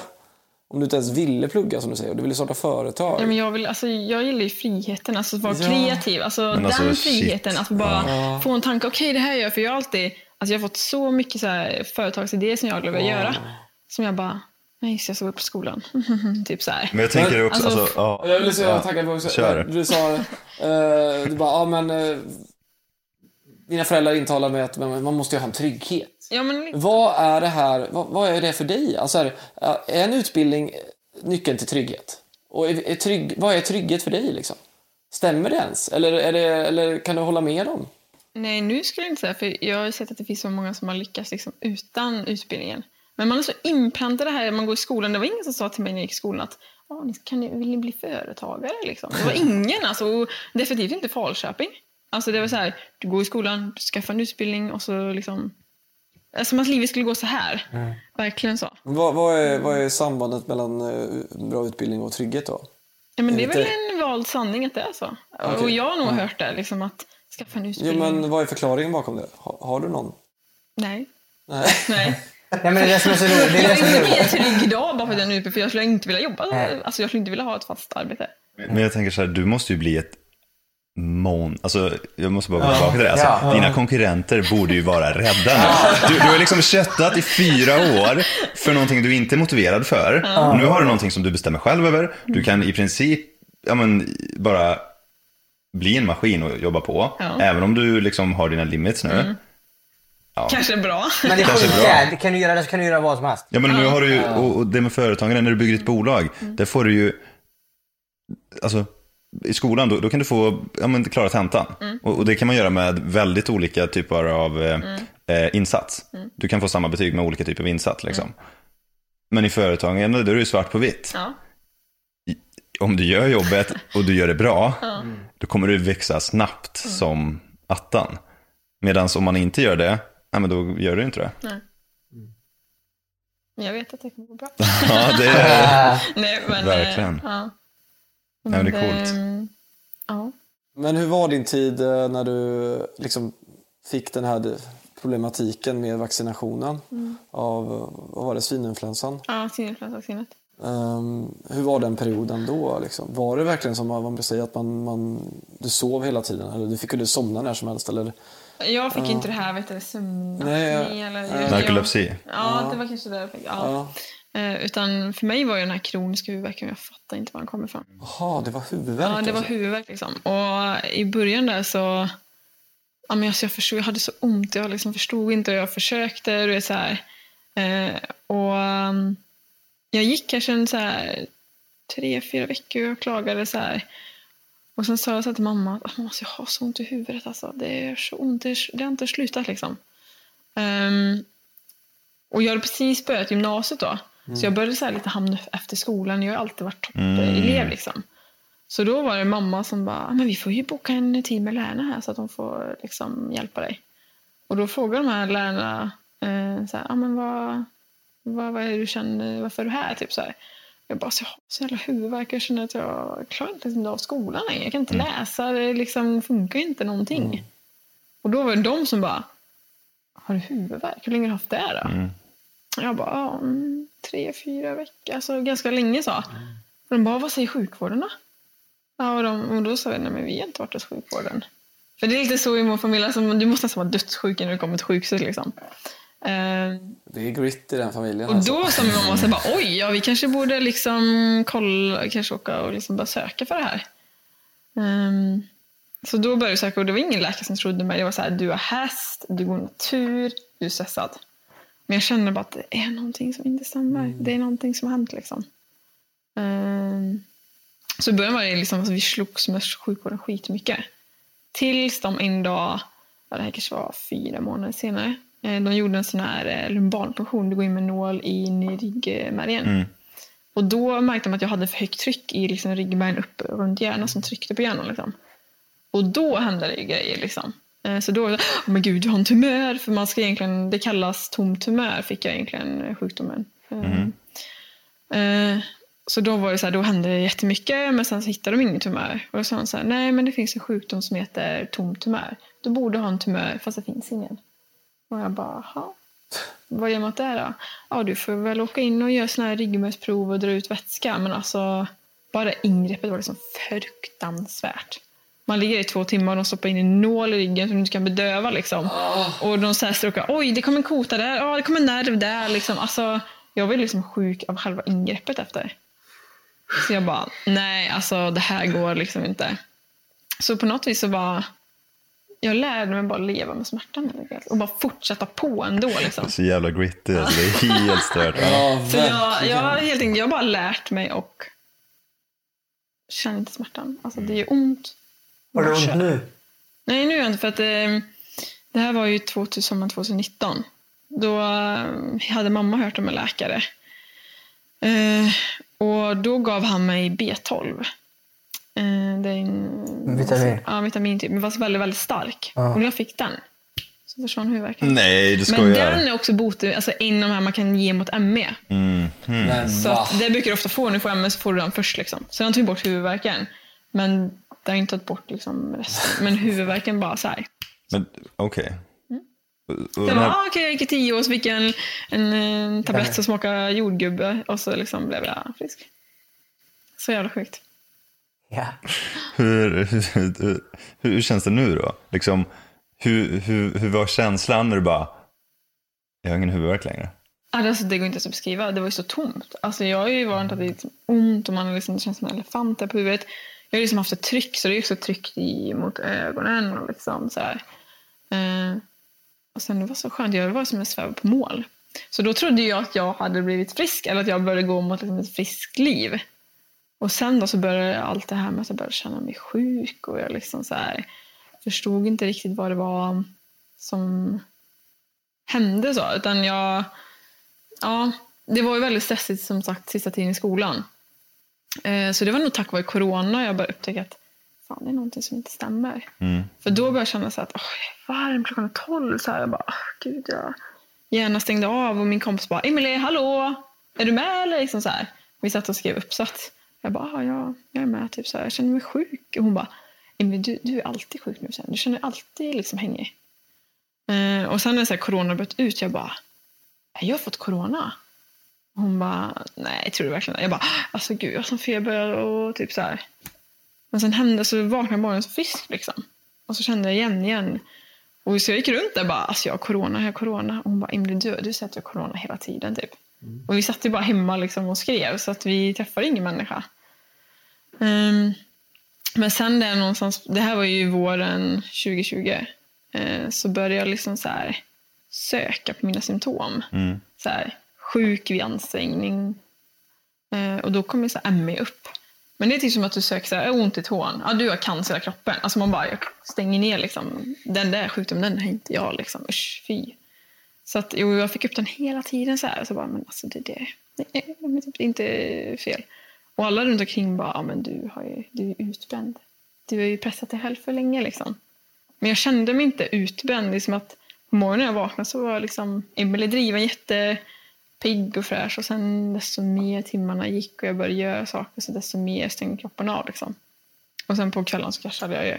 Om du inte ens ville plugga som du säger och du ville starta företag. Ja, men jag, vill, alltså, jag gillar ju friheten, alltså att vara Ja. kreativ. Alltså, Men den alltså, shit. friheten, att bara få en tanke. Okej, det här gör jag. För jag har alltid alltså, jag har fått så mycket så här, företagsidéer som jag vill göra. Som jag bara, nej, så jag ska gå upp på skolan. [LAUGHS] typ så här. Men jag tänker också, alltså, alltså, ja. Jag vill så Ja. tacka på också. Kör. Du sa, eh, du bara, ja men eh, dina föräldrar intalar mig att man, måste ju ha en trygghet. Ja, men, Vad är det här, vad, vad är det för dig? Alltså är, är en utbildning nyckeln till trygghet? Och är, är trygg, vad är trygghet för dig liksom? Stämmer det ens? Eller, är det, eller kan du hålla med dem? nej, nu skulle jag inte säga. För jag har ju sett att det finns så många som har lyckats liksom, utan utbildningen. Men man är så inpräntat det här, man går i skolan. Det var ingen som sa till mig när jag gick i skolan att "Ja, ni- kan ni, vill ni bli företagare? Liksom. Det var ingen, alltså, och definitivt inte Falköping. Alltså, det var så här, du går i skolan, du skaffar en utbildning och så liksom... Som att livet skulle gå så här. Verkligen så. Vad, vad, är, vad är sambandet mellan eh, bra utbildning och trygghet då? Ja, men det är väl en vald sanning att det är så. Okej. Och jag har nog hört det, liksom, att skaffa en Jo, utbildning. men vad är förklaringen bakom det? Har, har du någon? Nej. Nej. Nej. [LAUGHS] Nej, men det är det som är så roligt. Det är Jag är inte mer trygg idag bara för att jag är en UP, för jag skulle inte vilja jobba. Alltså, jag skulle inte vilja ha ett fast arbete. Men jag tänker så här, du måste ju bli ett mon... Alltså, jag måste bara gå tillbaka till det. Alltså, Ja. Dina konkurrenter borde ju vara rädda nu. Du, du har liksom köttat i fyra år för någonting du inte är motiverad för. Nu har du någonting som du bestämmer själv över. Du kan i princip ja, men, bara bli en maskin och jobba på. Ja. Även om du liksom har dina limits nu. Kanske bra. Men det Kanske sjuka bra. kan du göra det så kan du göra vad som helst. Ja, men nu har du ju, och, det med företagen, när du bygger ett bolag, där får du ju, alltså i skolan, då, då kan du få ja, men, klara tentan. Och, och det kan man göra med väldigt olika typer av eh, eh, insats. Du kan få samma betyg med olika typer av insats. Liksom. Men i företagen, då är det ju svart på vitt. Ja. Om du gör jobbet [LAUGHS] och du gör det bra, då kommer du växa snabbt som attan. Medan om man inte gör det, ja, men då gör du inte det. Men Jag vet att det kommer gå bra. [LAUGHS] Ja, det är... [LAUGHS] Nej, men, Verkligen. eh, Ja. men det är coolt. ehm, Ja. Men hur var din tid eh, när du liksom fick den här problematiken med vaccinationen av eh, vad var det, svininfluensan? Ja, svininfluensavaccinet. Ehm, hur var den perioden då? Liksom? Var det verkligen som man brukar säga att man, man, du sov hela tiden? Eller du fick kunde somna när som helst? Eller? Jag fick inte det här, vet du, sömnapné Nej, eller... jag- Narkolepsi. Ja, det var kanske det jag fick. Ja. Ja. Eh, utan för mig var ju den här kroniska huvudvärken, jag fattar inte var den kom ifrån. Jaha, det var huvudvärk Ja, det var alltså. huvudvärk liksom. Och i början där så... Ja, men alltså jag, förstod, jag hade så ont, jag liksom förstod inte och jag försökte. Vet, så här. Eh, och um, jag gick kanske en så här, tre, fyra veckor och klagade så här. Och sen sa jag så till mamma att alltså, jag har så ont i huvudet. Alltså. Det är så ont, det, är, det har inte slutat liksom. Ehm, och jag hade precis börjat gymnasiet då. Så jag började så lite hamna efter skolan. Jag har alltid varit toppelev liksom. Så då var det mamma som bara, "Ah, men vi får ju boka en tid med lärarna här så att de får liksom hjälpa dig. Och då frågade de här lärarna, eh, så här, ah, men vad, vad, vad är du känner, varför är du här? Typ så här. Jag bara, så jag har så jävla huvudvärk, jag känner att jag klarar inte av skolan längre. Jag kan inte läsa, det liksom funkar inte någonting. Och då var det de som bara, har du huvudvärk? Hur länge har du haft det då? Jag bara, ja, mm, tre, fyra veckor. Alltså ganska länge sa. Och de bara, vad säger sjukvården då? Ja, och, de, och då sa jag, nej men vi har inte varit hos sjukvården. För det är lite så i vår familj, alltså, du måste nästan vara dödssjuk när du kommer till sjukhuset liksom. Eh, Det är grit i den familjen. och alltså. då sa min mamma så bara, oj, ja, vi kanske borde liksom kolla, kanske åka och liksom bara söka för det här. Ehm, så då började jag söka och det var ingen läkare som trodde mig. Det var så här, du har häst, du går natur, du är stressad. Men jag kände bara att det är någonting som inte stämmer. Det är någonting som har hänt liksom. Ehm, så i början var det liksom, alltså, vi slogs med sjukvården skitmycket. Tills de en dag, ja, det här kanske var fyra månader senare, de gjorde en sån här eh, lumbalpunktion. Du går in med nål in i ryggmärgen. Och då märkte de att jag hade för högt tryck i liksom ryggmärgen upp runt hjärnan som tryckte på hjärnan. Liksom. Och då hände det ju grejer. Liksom. Eh, Så då var det oh, men gud, du har en tumör. För man ska egentligen, det kallas tom tumör, fick jag egentligen eh, sjukdomen. Eh, eh, Så då var det så här, då hände det jättemycket, men sen så hittade de ingen tumör. Och då sa de så här, nej men det finns en sjukdom som heter tom tumör. Du borde ha en tumör, fast det finns ingen. Och jag bara, jaha. Vad gör man åt det då? Ja, du får väl åka in och göra såna här ryggmärgsprov och dra ut vätska. Men alltså, bara ingreppet var liksom fruktansvärt. Man ligger i två timmar och de stoppar in en nål i ryggen som du inte kan bedöva. Liksom. Och de så här stråkar, oj det kommer en kota där, ja det kommer en nerv där. Liksom. Alltså, jag var liksom sjuk av själva ingreppet efter. Så jag bara, nej alltså det här går liksom inte. Så på något vis så bara, jag lärde mig bara leva med smärtan. Och bara fortsätta på ändå. Liksom. Så jävla gritty, alltså, det är helt stört. Ja, Så jag, jag, har helt enkelt, jag har bara lärt mig och känner inte smärtan. Alltså det gör ont. Du Bara ont kör. nu? Nej, nu är jag inte för att eh, det här var ju 2000, sommaren 2019. Då eh, hade mamma hört om en läkare. Eh, och då gav han mig B12. Eh, det är en Vitamin. Ja, vitamin typ. Men fast väldigt, väldigt stark. Och när jag fick den så försvann huvudvärken. Nej, du Men skojar. den är också bot, alltså de här man kan ge mot ME. Men Så va? att det brukar du ofta få när du får ME så får du den först. Liksom. Så den tog bort huvudvärken. Men det har inte tagit bort liksom resten. Men huvudvärken bara så här. Men okej. Och Jag den bara, här- ah, okej, jag gick i tio år så fick jag en, en, en tablett som smakade jordgubbe och så liksom blev jag frisk. Så jävla sjukt. Ja. Hur, hur, hur, känns det nu då? Liksom, hur, hur, hur var känslan när du bara, jag har ingen huvudvärk längre? Alltså, det går inte ens att beskriva. Det var ju så tomt. Alltså, jag har ju varit att det är liksom ont och man har liksom, det känns som en elefant där på huvudet. Jag har liksom haft ett tryck, så det är också tryckt i, mot ögonen. Och liksom, så här. Eh, och sen det var så skönt. Jag var som en sväv på mål. Så då trodde jag att jag hade blivit frisk, eller att jag började gå mot liksom ett friskt liv. Och sen då så började allt det här med att jag började känna mig sjuk och jag liksom så här, förstod inte riktigt vad det var som hände så. Utan jag, ja, det var ju väldigt stressigt som sagt sista tiden i skolan. Eh, så det var nog tack vare corona jag började upptäcka att fan, det är någonting som inte stämmer. För då började jag känna så att åh, jag är varm klockan tolv. Så här, jag bara, gud, jag gärna stängde av och min kompis bara, Emelie, hallå, är du med eller? Liksom så här. Vi satt och skrev uppsats. Jag bara, "Ah, ja, jag är med. Typ så här. Jag känner mig sjuk. Och hon bara, men du, du är alltid sjuk nu. Sen. Du känner dig alltid liksom hängig. Eh, och sen när så här, corona bröt ut, jag bara, jag har fått corona? Hon bara, nej, tror du verkligen det? Jag bara, alltså gud, jag har sån feber och typ så här. Men sen hände så vaknade jag morgonen så frisk liksom. Och så kände jag igen igen. Och så jag gick runt där bara, alltså jag har corona, jag har corona. Och hon bara, Emily du, du säger att du har corona hela tiden typ. Och vi satt ju bara hemma liksom och skrev så att vi träffade ingen människa. Ehm, men sen där någonstans, det här var ju våren 2020, eh, så började jag liksom så här söka på mina symptom. Så här, sjuk vid ansträngning. Eh, och då kommer så här ME upp. Men det är typ som att du söker så här, "Jag har ont i tån. Ja, du har cancer i kroppen. Alltså man bara stänger ner liksom. Den där sjukdomen, den har inte jag liksom. Usch, fy. Så att, jo, jag fick upp den hela tiden så här. Så bara, men alltså det, det, det, är typ inte fel. Och alla runt omkring bara, ja men du, har ju, du är utbränd. Du har ju pressat dig själv för länge liksom. Men jag kände mig inte utbränd. Det är som att på morgonen när jag vaknade så var liksom Emelie driven jättepigg och fräsch. Och sen desto mer timmarna gick och jag började göra saker så desto mer stängde kroppen av. Liksom. Och sen på kvällen så kraschade jag ju.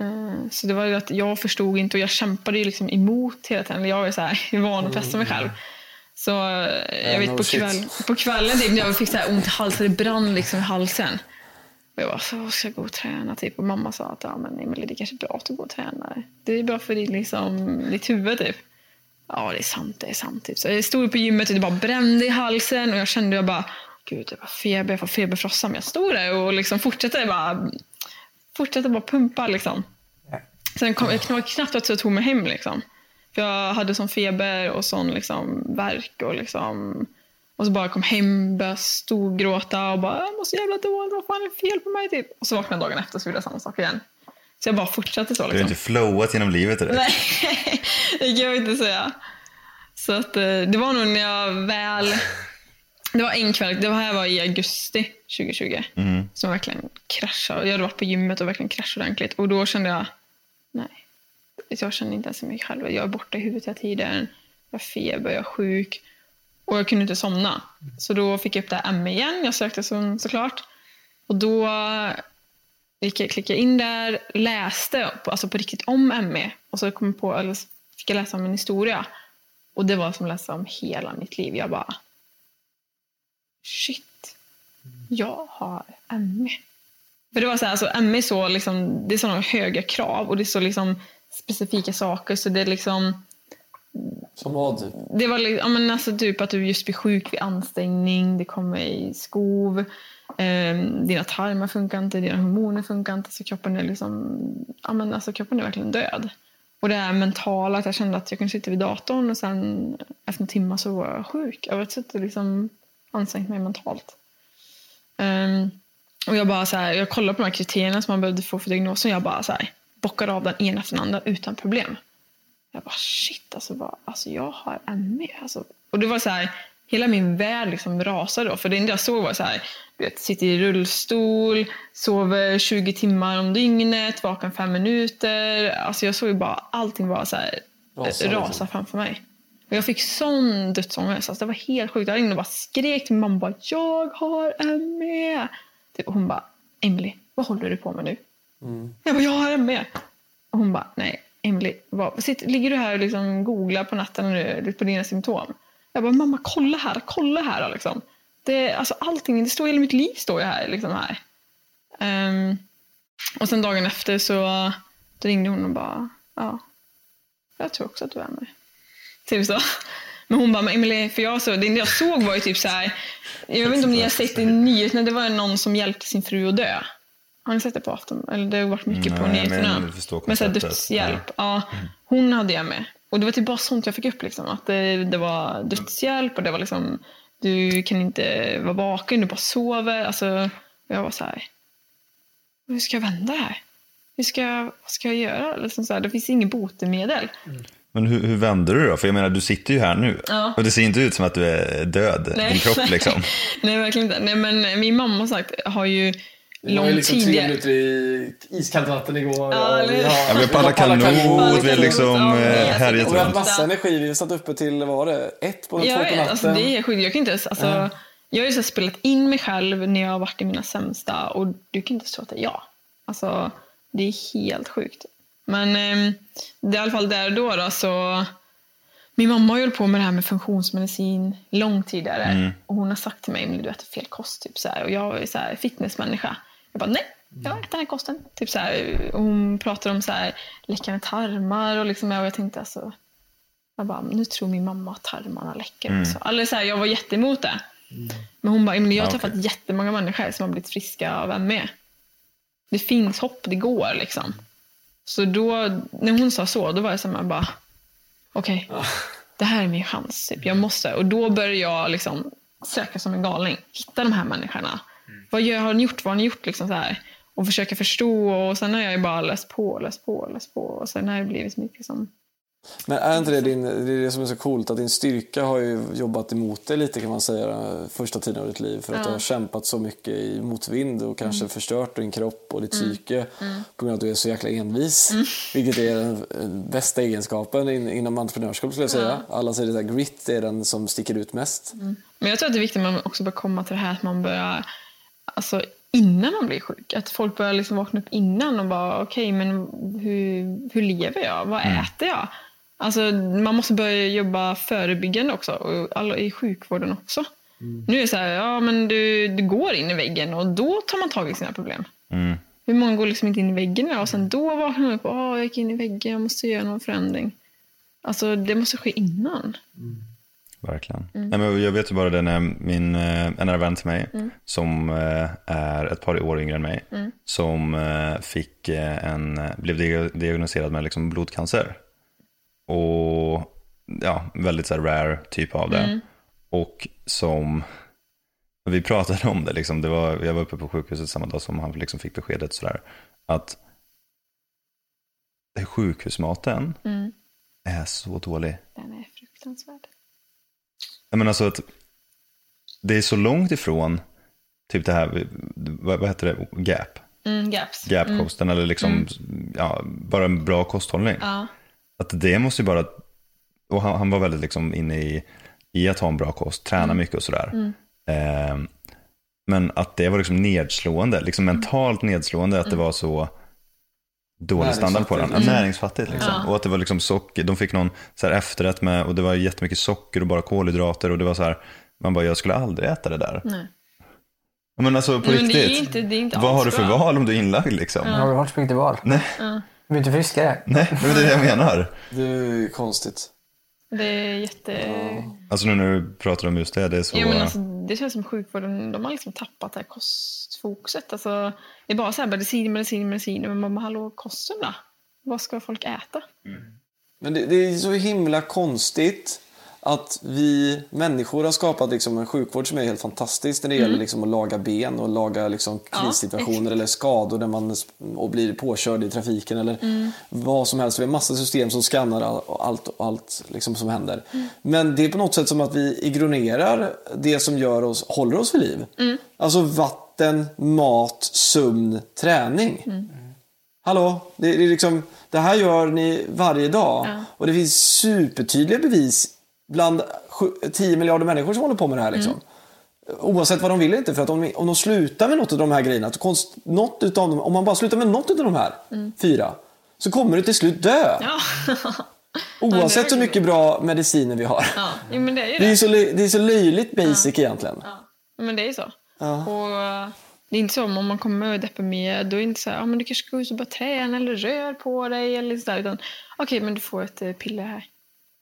Eh, Så det var ju att jag förstod inte och jag kämpade ju liksom emot hela tiden. Jag var så här, [LAUGHS] van att pressa mig själv. Så eh, jag vet på, kväll, på kvällen typ, när jag fick så här ont i halsen, det brann liksom i halsen. Och jag bara, så ska jag gå och träna? Typ. Och mamma sa att ja, men Emelie, det är kanske är bra att du går och tränar. Det är bra för ditt, liksom, ditt huvud. Typ. Ja, det är sant. Det är sant. Typ. Så jag stod på gymmet och det bara brände i halsen. Och jag kände jag bara, gud, jag har feber, jag får feberfrossa. Men jag stod där och liksom fortsatte bara, fortsatte bara pumpa. Liksom. Sen kom, jag knappt knappt att jag tog mig hem. Liksom. För jag hade sån feber och sån liksom, värk och liksom och så bara kom hem, började storgråta och bara “jag mår så jävla dåligt, vad fan är det fel på mig?” typ. Och så vaknade jag dagen efter och så gjorde jag samma sak igen. Så jag bara fortsatte så. Du har Liksom. inte flowat genom livet direkt. Nej, [LAUGHS] det kan jag inte säga. Så att, eh, det var nog när jag väl... Det var en kväll, det här var i augusti 2020, som verkligen kraschade. Jag hade varit på gymmet och verkligen kraschat ordentligt. Och då kände jag, nej. Jag kände inte ens mig själv. Jag är borta i huvudet hela tiden. Jag har feber, jag är sjuk. Och jag kunde inte somna. Så då fick jag upp det här ME igen. Jag sökte så, såklart. Och då gick jag, klickade in där, läste på, alltså på riktigt om ME. Och så kom på, eller fick jag läsa om en historia. Och det var som att läsa om hela mitt liv. Jag bara, shit, jag har ME. För det var så här, alltså ME är så liksom, det är sådana höga krav och det är så liksom specifika saker. Så det är liksom, Som vad? Typ? det var li- ja, men alltså typ att du just blir sjuk vid ansträngning, det kommer i skov, eh, dina tarmar funkar inte, dina hormoner funkar inte, så kroppen är liksom, ja men alltså kroppen är verkligen död. Och det här mentala, att jag kände att jag kunde sitta vid datorn och sen efter en timme så var jag sjuk. Jag suttit och liksom ansträngt mig mentalt. Ehm, och jag bara så här, jag kollade på de här kriterierna som man behövde få för diagnosen jag bara så här, bockade av den ena efter den andra utan problem. Jag bara shit, alltså, vad, alltså jag har ME. Alltså. Och det var så här, hela min värld liksom rasade då. För det enda jag såg var så här, du vet, sitter i rullstol, sover 20 timmar om dygnet, vaken fem minuter. Alltså jag såg ju bara, allting bara så här, Rasa, rasa, liksom. framför mig. Och jag fick sån dödsångest. Alltså det var helt sjukt. Jag ringde och bara skrek till mamma. Bara, jag har ME. Typ, och hon bara, Emily, vad håller du på med nu? Jag bara, jag har ME. Och hon bara, nej, Emily, vad, sitter, ligger du här och liksom googlar på natten nu på dina symptom? Jag bara, mamma kolla här, kolla här. Liksom. Det, alltså, allting, det står hela mitt liv står ju här. Liksom här. Ehm, och sen dagen efter så ringde hon och bara, ja, jag tror också att du är med. Typ så. Men hon bara, men Emily, för jag så, det enda jag såg var ju typ så här, jag vet inte om ni har sett i nyheterna, det var någon som hjälpte sin fru att dö. Har ni sett det på afton? Eller det har varit mycket på Nej, nyheterna. men Men så här konceptet. dödshjälp. Ja. Hon hade jag med. Och det var typ bara sånt jag fick upp. Liksom. Att det, det var dödshjälp och det var liksom, du kan inte vara vaken, du bara sover. Alltså, jag var så här, hur ska jag vända det här? Hur ska jag, vad ska jag göra? Liksom så här, det finns inget botemedel. Men hur, hur vänder du då? För jag menar, du sitter ju här nu. Ja. Och det ser inte ut som att du är död, din kropp liksom. [LAUGHS] Nej, verkligen inte. Nej, men min mamma har sagt, har ju Det var ju liksom tre tidigare... minuter i iskallt vatten igår. Ja, eller- har- Ja, vi har paddlat kanot, vi har liksom ja, eh, jag härjat Och vi har runt. haft massa energi. Vi har satt uppe till, vad var det, ett på, Jag två på vet, natten. alltså, det är sjukt. Jag kan inte ens, alltså, Jag har ju så spelat in mig själv när jag har varit i mina sämsta och du kan inte tro att det är jag. Alltså, det är helt sjukt. Men eh, det är i alla fall där och då, då så... Min mamma har ju hållit på med det här med funktionsmedicin långt tidigare. Och hon har sagt till mig, men du äter fel kost. Typ, så här. Och jag är så här, fitnessmänniska. Jag bara, nej, jag äter den här kosten. Typ, så här. Och hon pratar om så här, läckande tarmar och, liksom, och jag tänkte alltså, Jag bara, nu tror min mamma att tarmarna läcker Mm. också. Eller så här, jag var jätteemot det. Men hon bara, jag har träffat jättemånga människor som har blivit friska av ME. Det finns hopp, det går liksom. Så då, när hon sa så, då var jag så här, bara, okej, det här är min chans. Typ. Jag måste. Och då började jag liksom söka som en galning. Hitta de här människorna. Vad gör, har ni gjort? Vad har ni gjort? Liksom så här. Och försöka förstå. Och sen har jag bara läst på, läst på, läst på. Och sen har det blivit mycket som... Men är inte det din, det är det som är så coolt att din styrka har ju jobbat emot dig lite kan man säga första tiden av ditt liv för att Ja. du har kämpat så mycket i motvind och kanske Mm. förstört din kropp och ditt Mm. psyke Mm. på grund av att du är så jäkla envis. Mm. Vilket är den bästa egenskapen in, inom entreprenörskap skulle jag säga. Alla säger där, grit är den som sticker ut mest. Mm. Men jag tror att det är viktigt att man också bör komma till det här att man börjar, alltså innan man blir sjuk. Att folk börjar liksom vakna upp innan och bara, okej men hur, hur lever jag? Vad Mm. äter jag? Alltså man måste börja jobba förebyggande också, och alla i sjukvården också. Nu är det så här, ja men du, du går in i väggen och då tar man tag i sina problem. Mm. Hur många går liksom inte in i väggen och sen då vaknar man upp och jag gick in i väggen, jag måste göra någon förändring. Alltså det måste ske innan. Verkligen. Mm. Nej, men jag vet ju bara det när min, eh, en nära vän till mig, Mm. som eh, är ett par år yngre än mig, Mm. som eh, fick en, blev dia- diagnostiserad med liksom blodcancer. Och ja, väldigt så rare typ av det. Mm. Och som, vi pratade om det, liksom, det var, jag var uppe på sjukhuset samma dag som han liksom fick beskedet sådär, att sjukhusmaten Mm. är så dålig. Den är fruktansvärd. Jag menar alltså att det är så långt ifrån typ det här, vad, vad heter det, gap? Mm, gaps. Gap-kosten eller liksom, Mm. ja, bara en bra kosthållning. Ja. Att det måste ju bara, och han, han var väldigt liksom inne i, i att ha en bra kost, träna Mm. mycket och sådär. Mm. Ehm, men att det var liksom nedslående, liksom Mm. mentalt nedslående att det var så dålig standard på den. Ja, Näringsfattigt. liksom. Ja. Och att det var liksom socker, de fick någon så här efterrätt med, och det var jättemycket socker och bara kolhydrater och det var så här, man bara, jag skulle aldrig äta det där. Nej. Ja, Men alltså på Nej, men riktigt, det är inte- det är inte vad har du för bra. val om du är inlagd liksom? Har du så mycket val? Nej, Ja. Du blir inte friskare. nej, det är det jag menar. Det är ju konstigt. Det är jätte... Alltså nu när du pratar om just det, det är så... Ja, men alltså, det känns som sjukvården, de har liksom tappat det här kostfokuset. Alltså, det är bara så här medicin, medicin, medicin. Men man bara, hallå, kosten då? Vad ska folk äta? Men det, det är så himla konstigt att vi människor har skapat liksom en sjukvård som är helt fantastisk när det Mm. gäller liksom att laga ben och laga liksom Ja, krissituationer exakt. eller skador när man och blir påkörd i trafiken eller Mm. vad som helst. Vi har massa system som skannar all- allt, allt liksom som händer. Mm. Men det är på något sätt som att vi ignorerar det som gör oss, håller oss vid liv. Mm. Alltså vatten, mat, sömn, träning. Mm. Hallå, det, det, är liksom, det här gör ni varje dag. Ja. Och det finns supertydliga bevis bland sju- 10 miljarder människor som håller på med det här. Liksom. Mm. Oavsett vad de vill eller inte. För att om, de- om de slutar med något av de här grejerna, konst, något utav dem, om man bara slutar med något av de här Mm. fyra, så kommer du till slut dö. Ja. [LAUGHS] Oavsett hur mycket bra mediciner vi har. ja, men det är ju Det är det. så, det är så löjligt basic egentligen. Ja, men det är ju så. Ja. Och eh, det är inte så om man kommer och är deprimerad, då är det inte så här, ah, men du kanske ska ut och börja träna eller rör på dig eller sådär. Utan okej, men du får ett eh, piller här.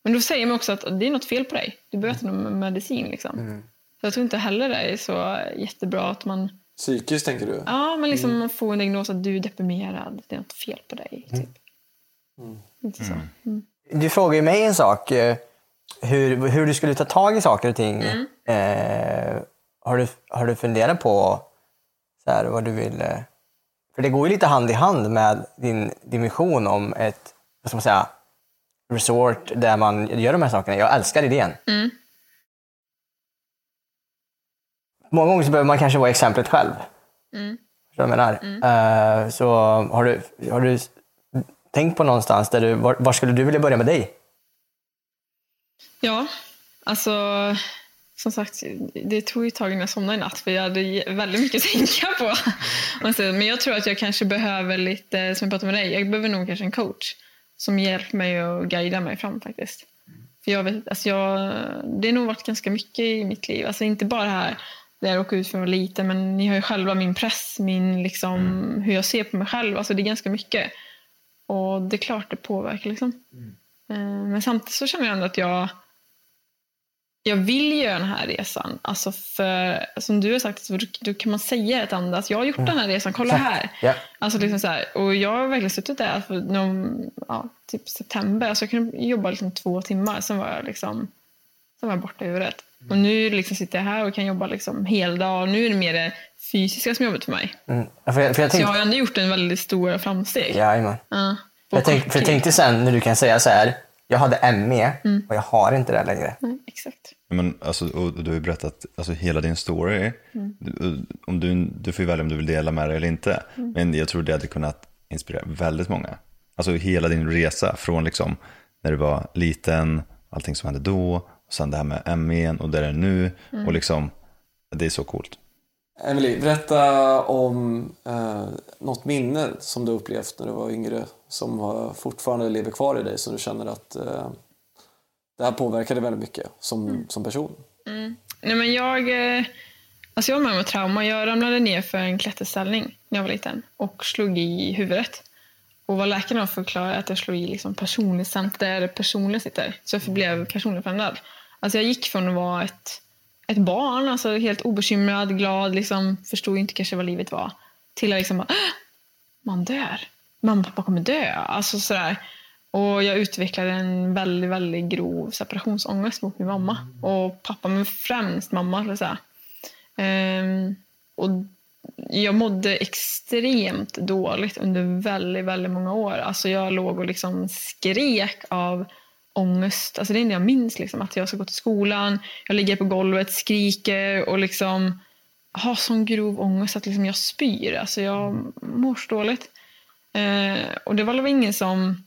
Men då säger man också att det är något fel på dig. Du behöver äta någon medicin liksom. Så jag tror inte heller det är så jättebra att man, Psykiskt tänker du? ja men liksom Mm. man får en diagnos att du är deprimerad. Det är något fel på dig. Typ. Inte så. Mm. Du frågar ju mig en sak. eh, Hur, hur du skulle ta tag i saker och ting. Mm. Eh, har, du, har du funderat på så här, vad du vill... Eh, för det går ju lite hand i hand med din, vision om ett vad ska man säga, resort där man gör de här sakerna. Jag älskar idén. Mm. Många gånger så behöver man kanske vara exemplet själv. Mm. Förstår du vad jag menar? Eh, så har du, har du tänkt på någonstans där du, var, var skulle du vilja börja med dig? Ja, alltså som sagt, det tog ett tag innan jag somnade i natt för jag hade väldigt mycket att tänka på. [LAUGHS] Alltså, Men jag tror att jag kanske behöver lite, som jag pratade med dig, jag behöver nog kanske en coach som hjälper mig och guidar mig fram faktiskt. För jag vet, alltså jag, det har nog varit ganska mycket i mitt liv. Alltså inte bara det här där jag råkade ut för att vara liten, men ni har ju själva min press, min liksom, hur jag ser på mig själv. Alltså det är ganska mycket. Och det är klart det påverkar liksom. Eh, Men samtidigt så känner jag ändå att jag, jag vill göra den här resan. Alltså för, som du har sagt, så då, kan man säga ett. Alltså jag har gjort den här resan, kolla här. Ja. Alltså liksom så här, och jag har verkligen suttit där för någon, ja, typ september. Alltså jag kunde jobba liksom två timmar, sen var jag, liksom, sen var jag borta i huvudet. Och nu liksom sitter jag här och kan jobba liksom hel dag. Och nu är det mer det fysiska som är jobbet för mig. Mm. För, jag- för jag Så jag tänkte, har ändå gjort en väldigt stor framsteg. Ja, på Jag, tänk, jag tänkte sen när du kan säga så här, jag hade ME Mm. och jag har inte det längre. Nej, exakt. Men, alltså, och du har ju berättat alltså, hela din story. Mm. Du, om du, du får ju välja om du vill dela med dig eller inte. Mm. Men jag tror det hade kunnat inspirera väldigt många. Alltså hela din resa från liksom när du var liten, allting som hände då, och sen det här med ME och där det är nu. Mm. Och liksom, det är så coolt. Emily, berätta om eh, något minne som du upplevt när du var yngre som fortfarande lever kvar i dig som du känner att eh, det här påverkade väldigt mycket som, som person. Nej, men jag, eh, alltså jag var med om ett trauma. Jag ramlade ner för en klätterställning när jag var liten och slog i huvudet. Och vad läkarna förklarade att jag slog i liksom personligt center där personligt sitter. Så jag blev personligt förändrad. Alltså jag gick från att vara ett, ett barn, alltså helt obekymrad, glad, liksom, förstod inte kanske vad livet var, till att liksom bara, "Ah, man dör. Mamma och pappa kommer dö. Alltså sådär. Och jag utvecklade en väldigt, väldigt grov separationsångest mot min mamma. Och pappa, men främst mamma. Så jag säga. Ehm, och jag mådde extremt dåligt under väldigt, väldigt många år. Alltså jag låg och liksom skrek av ångest. Alltså det är det jag minns. Liksom, att jag ska gå till skolan, jag ligger på golvet, skriker och liksom har sån grov ångest att liksom jag spyr. Alltså jag mår så dåligt. Eh, och det var väl ingen som...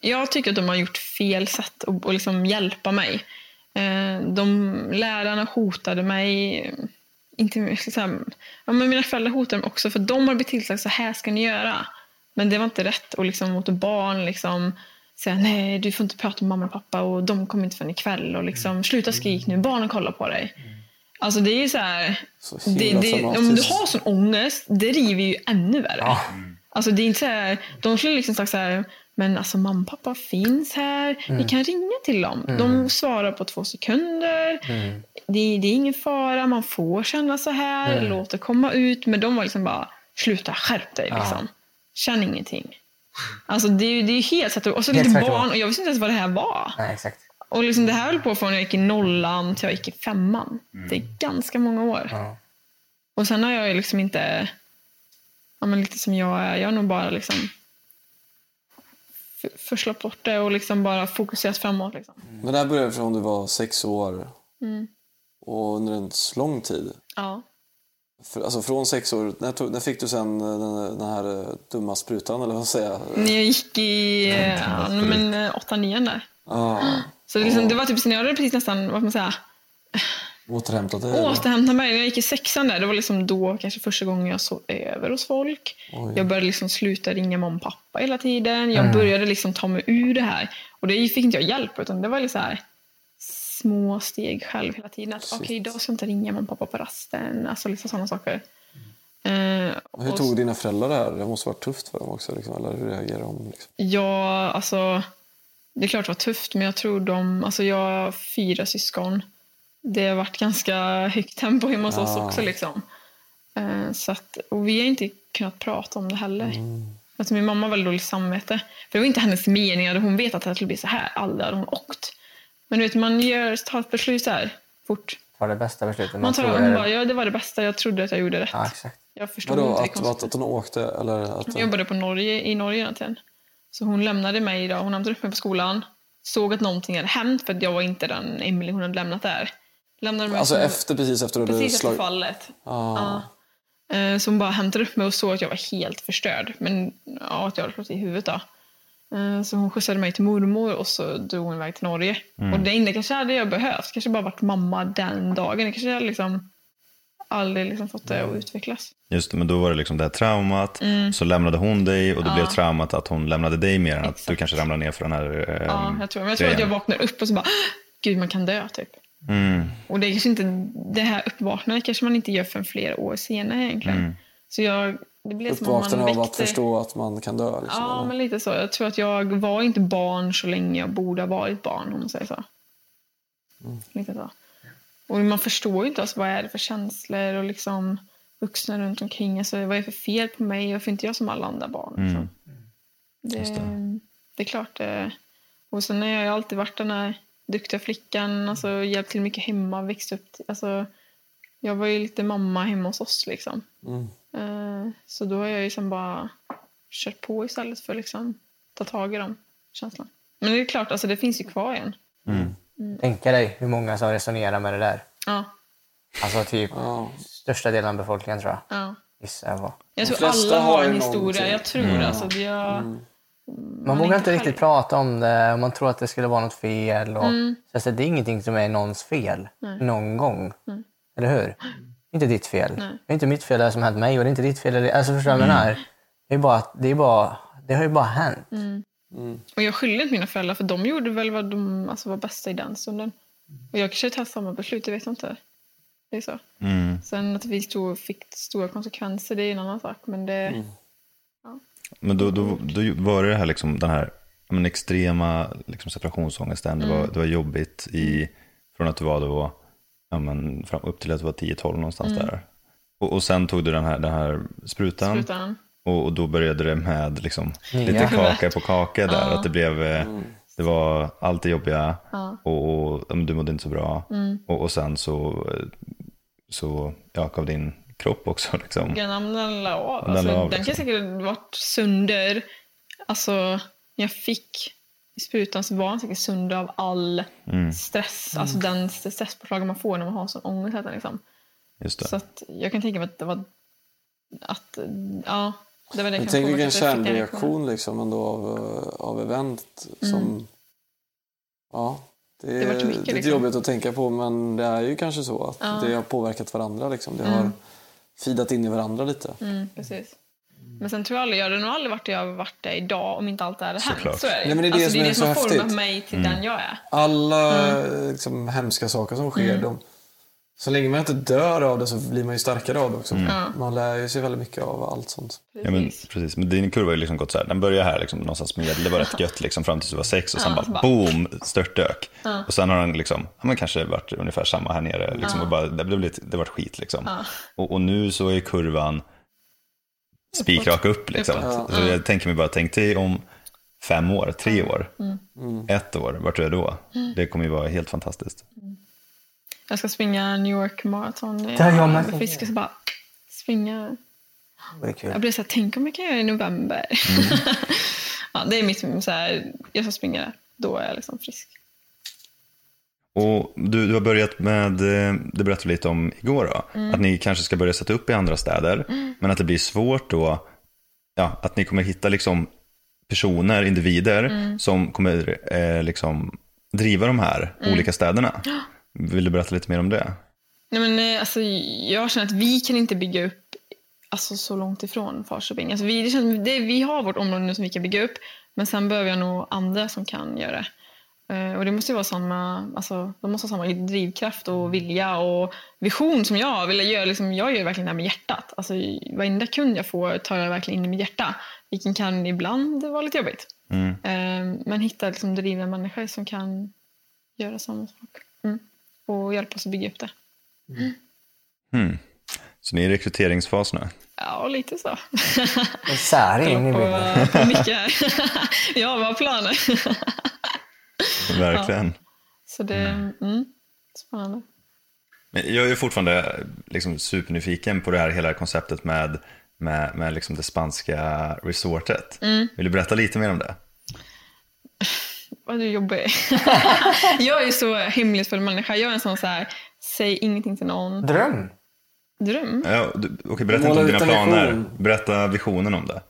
Jag tycker att de har gjort fel sätt att att liksom hjälpa mig. Eh, de lärarna hotade mig. Inte, så här, ja, men mina föräldrar hotade mig också för de har blivit tillsagda så här ska ni göra. Men det var inte rätt att liksom, mot barn liksom, säga nej du får inte prata med mamma och pappa och de kommer inte förrän ikväll. Och liksom, sluta skrik nu, barnen kollar på dig. Mm. Alltså det är ju så här, Så det, det, om du har sån ångest, det river ju ännu värre. Ja. Alltså det är inte så här, de skulle liksom sagt så här, men alltså mamma och pappa finns här, ni kan ringa till dem. De svarar på två sekunder. Det, det är ingen fara, man får känna så här, låt det komma ut. Men de var liksom bara, sluta skärp dig liksom. Känn ingenting. Alltså det, är ju- det är ju helt så att, och så lite barn och jag visste inte ens vad det här var. Nej, exakt. Och liksom det här höll på från jag gick i nollan till jag gick i femman. Det är ganska många år. Ja. Och sen har jag ju liksom inte, ja men lite som jag är, jag har nog bara liksom f- förslått bort det och liksom bara fokuserat framåt. Liksom. Men det här började från du var sex år Mm. och under en lång tid. Ja. För, alltså från sex år, när, tog, när fick du sen eh, den, den här eh, dumma sprutan eller vad ska jag säga? När jag gick i eh, ja, men, eh, åtta, nian där. Ah, Så det, liksom, det var typ sen jag hade precis nästan, vad ska man säga, återhämtat dig? återhämta mig. När jag gick i sexan där, det var liksom då kanske första gången jag sov över hos folk. Oj. Jag började liksom sluta ringa mamma och pappa hela tiden. Jag började liksom ta mig ur det här. Och det fick inte jag hjälp utan det var liksom så här små steg själv hela tiden. Att okej, idag ska jag inte ringa mamma och pappa på rasten. Alltså liksom sådana saker. Eh, Hur och- tog dina föräldrar det här? Det måste varit tufft för dem också. Liksom, eller hur reagerade de? Liksom? Ja, alltså. Det är klart det var tufft, men jag tror de... Alltså jag har fyra syskon. Det har varit ganska högt tempo hemma hos oss Ja. också. Liksom. Eh, så att, och vi har inte kunnat prata om det heller. Alltså min mamma har väldigt dåligt samvete. För det var inte hennes mening. Hade hon vetat att det skulle bli så här, aldrig hade hon åkt. Men du vet, man gör, tar ett beslut så här fort. var det bästa beslutet man, Man tar, tror hon bara, ja det var det bästa. Jag trodde att jag gjorde rätt. Ja, exakt. Jag förstod Vadå, inte det att, att, hon åkte? Eller att, Hon jobbade på Norge, i Norge tiden. Så hon lämnade mig idag. Hon hämtade upp mig på skolan. Såg att någonting hade hänt för att jag var inte den Emily hon hade lämnat där. Lämnade mig alltså som- efter, precis efter att precis efter fallet. Ah. Ja. Eh, Så hon bara hämtade upp mig och såg att jag var helt förstörd. Men ja, att jag hade slagit i huvudet då. Eh, Så hon skjutsade mig till mormor och så drog hon iväg till Norge. Och det enda kanske hade jag behövt. Kanske bara varit mamma den dagen. Jag kanske hade liksom aldrig liksom fått det att utvecklas. Just det, men då var det liksom det här traumat, så lämnade hon dig och det blev traumat att hon lämnade dig mer än att du Exakt. kanske ramlade ner för den här eh, Ja, jag tror, men jag tror att jag vaknar upp och så bara, gud man kan dö typ. Mm. Och det är kanske inte, det här uppvaknandet kanske man inte gör förrän flera år senare egentligen. Mm. Så jag det blev som om man Uppvaknande av att väckte... förstå att man kan dö. Liksom, Ja, eller? men lite så. Jag tror att jag var inte barn så länge jag borde ha varit barn, om man säger så. Mm. Lite så. Och man förstår ju inte alltså, vad är det för känslor och liksom vuxna runt omkring. Alltså, vad är det för fel på mig? Varför är inte jag som alla andra barn? Liksom. Det, Just det. det. är klart. Det. Och sen har jag alltid varit den här duktiga flickan, alltså hjälpt till mycket hemma, växt upp. Alltså, jag var ju lite mamma hemma hos oss liksom. Mm. Eh, Så då har jag ju sen bara kört på istället för att liksom ta tag i de känslorna. Men det är klart, alltså det finns ju kvar igen. Tänka dig hur många som resonerar med det där. Ja, Alltså typ Ja. största delen av befolkningen tror jag. ja. Gissar jag på. Jag tror alla har en historia. någonting. Jag tror det. Alltså, vi har, Man, är vågar inte riktigt själv. prata om det man tror att det skulle vara något fel. Och, så alltså, det är ingenting som är någons fel någon gång. Eller hur? Inte ditt fel. Det är inte mitt fel det som hänt mig och det är inte ditt fel. Alltså förstår du vad jag menar? Det är bara, att- det är bara, det har ju bara hänt. Och jag skyller inte mina föräldrar för de gjorde väl vad de alltså, var bästa i den stunden. Och jag kanske tar samma beslut, det vet jag inte. Det är så. Mm. Sen att vi stod, fick stora konsekvenser, det är en annan sak. Men det, Men då, då, då var det det här liksom, den här ja, men extrema liksom, separationsångesten. Det, var, det var jobbigt i, från att du var då, ja, men, fram, upp till att du var 10-12 någonstans där. Och, och sen tog du den här, den här sprutan. Sprutan. Och, och då började det med liksom, Ja. lite kaka på kaka där. Att det blev, eh, det var allt det jobbiga och, och du mådde inte så bra. Och, och sen så, eh, så ja, gav din kropp också liksom. Den, den la av. Den Alltså, av, den kan liksom. säkert varit sönder. Alltså, jag fick i sprutan så var den säkert sönder av all Mm. stress. Alltså den stresspåslagen man får när man har sån ångest. Liksom. Just det. Så att jag kan tänka mig att det var... Att, ja, det var det Men kan tänk påverka vilken jag en kärnreaktion liksom ändå av, eh, av event som... Ja, det är, Det vart mycket, det är liksom. jobbigt att tänka på men det är ju kanske så att Ja. det har påverkat varandra. Liksom. Det har fidat in i varandra lite. Mm, precis. Men sen tror jag aldrig, jag hade nog aldrig varit där jag har varit där idag om inte allt det hade hänt. Såklart. Så är det. Nej, men det är det alltså, som det, är är det så som har format häftigt. mig till Mm. den jag är. Alla Mm. liksom, hemska saker som sker, de, så länge man inte dör av det så blir man ju starkare av det också. Man lär ju sig väldigt mycket av allt sånt. Ja, men, precis. Men din kurva har ju liksom gått så här. Den börjar här liksom, någonstans medel, det var rätt gött liksom, fram tills du var sex och sen Ja, bara, så bara- boom, störtdök. Och sen har den liksom, ja, men kanske varit ungefär samma här nere. Liksom, och bara, det blev lite, det vart skit liksom. Och, och nu så är kurvan spikrak upp liksom. Så jag tänker mig bara, tänk dig om fem år, tre år, Mm. ett år, vart du är då. Det kommer ju vara helt fantastiskt. Jag ska springa New York Marathon. Det har jag med. och så bara springa. Det är kul. Jag blir så här, tänk om jag kan göra det i november. Mm. [LAUGHS] ja, det är mitt så här, jag ska springa det. Då är jag liksom frisk. Och du, du har börjat med, eh, det berättade du lite om igår då, Mm. att ni kanske ska börja sätta upp i andra städer, men att det blir svårt då, ja, att ni kommer hitta liksom personer, individer, Mm. som kommer eh, liksom driva de här olika städerna. Vill du berätta lite mer om det? Nej, men, eh, alltså, jag känner att vi kan inte bygga upp alltså, så långt ifrån Falköping. Alltså, vi, det känns, det, vi har vårt område nu som vi kan bygga upp, men sen behöver jag nog andra som kan göra det. Eh, och det måste ju vara samma, alltså, de måste ha samma drivkraft och vilja och vision som jag. Vill göra, liksom, jag gör verkligen det här med hjärtat. Alltså, varenda kund jag får tar jag verkligen in i mitt hjärta. Vilken kan ibland vara lite jobbigt. Mm. Eh, men hitta liksom, drivna människor som kan göra samma sak. Mm. Och hjälpa oss att bygga upp det. Hmm. Så ni är i rekryteringsfas nu? Ja, lite så. En säring i bilden. ja, vad har planer? [LAUGHS] Verkligen. så det mm, spännande. Men jag är fortfarande liksom supernyfiken på det här hela konceptet med, med, med liksom det spanska resortet. Mm. Vill du berätta lite mer om det? [LAUGHS] Vad du jobbig. [LAUGHS] jag är så hemlighetsfull människa. Jag är en sån så här, säg ingenting till någon. Dröm. Dröm. Ja, du, okej, berätta inte om dina planer. vision. Berätta visionen om det.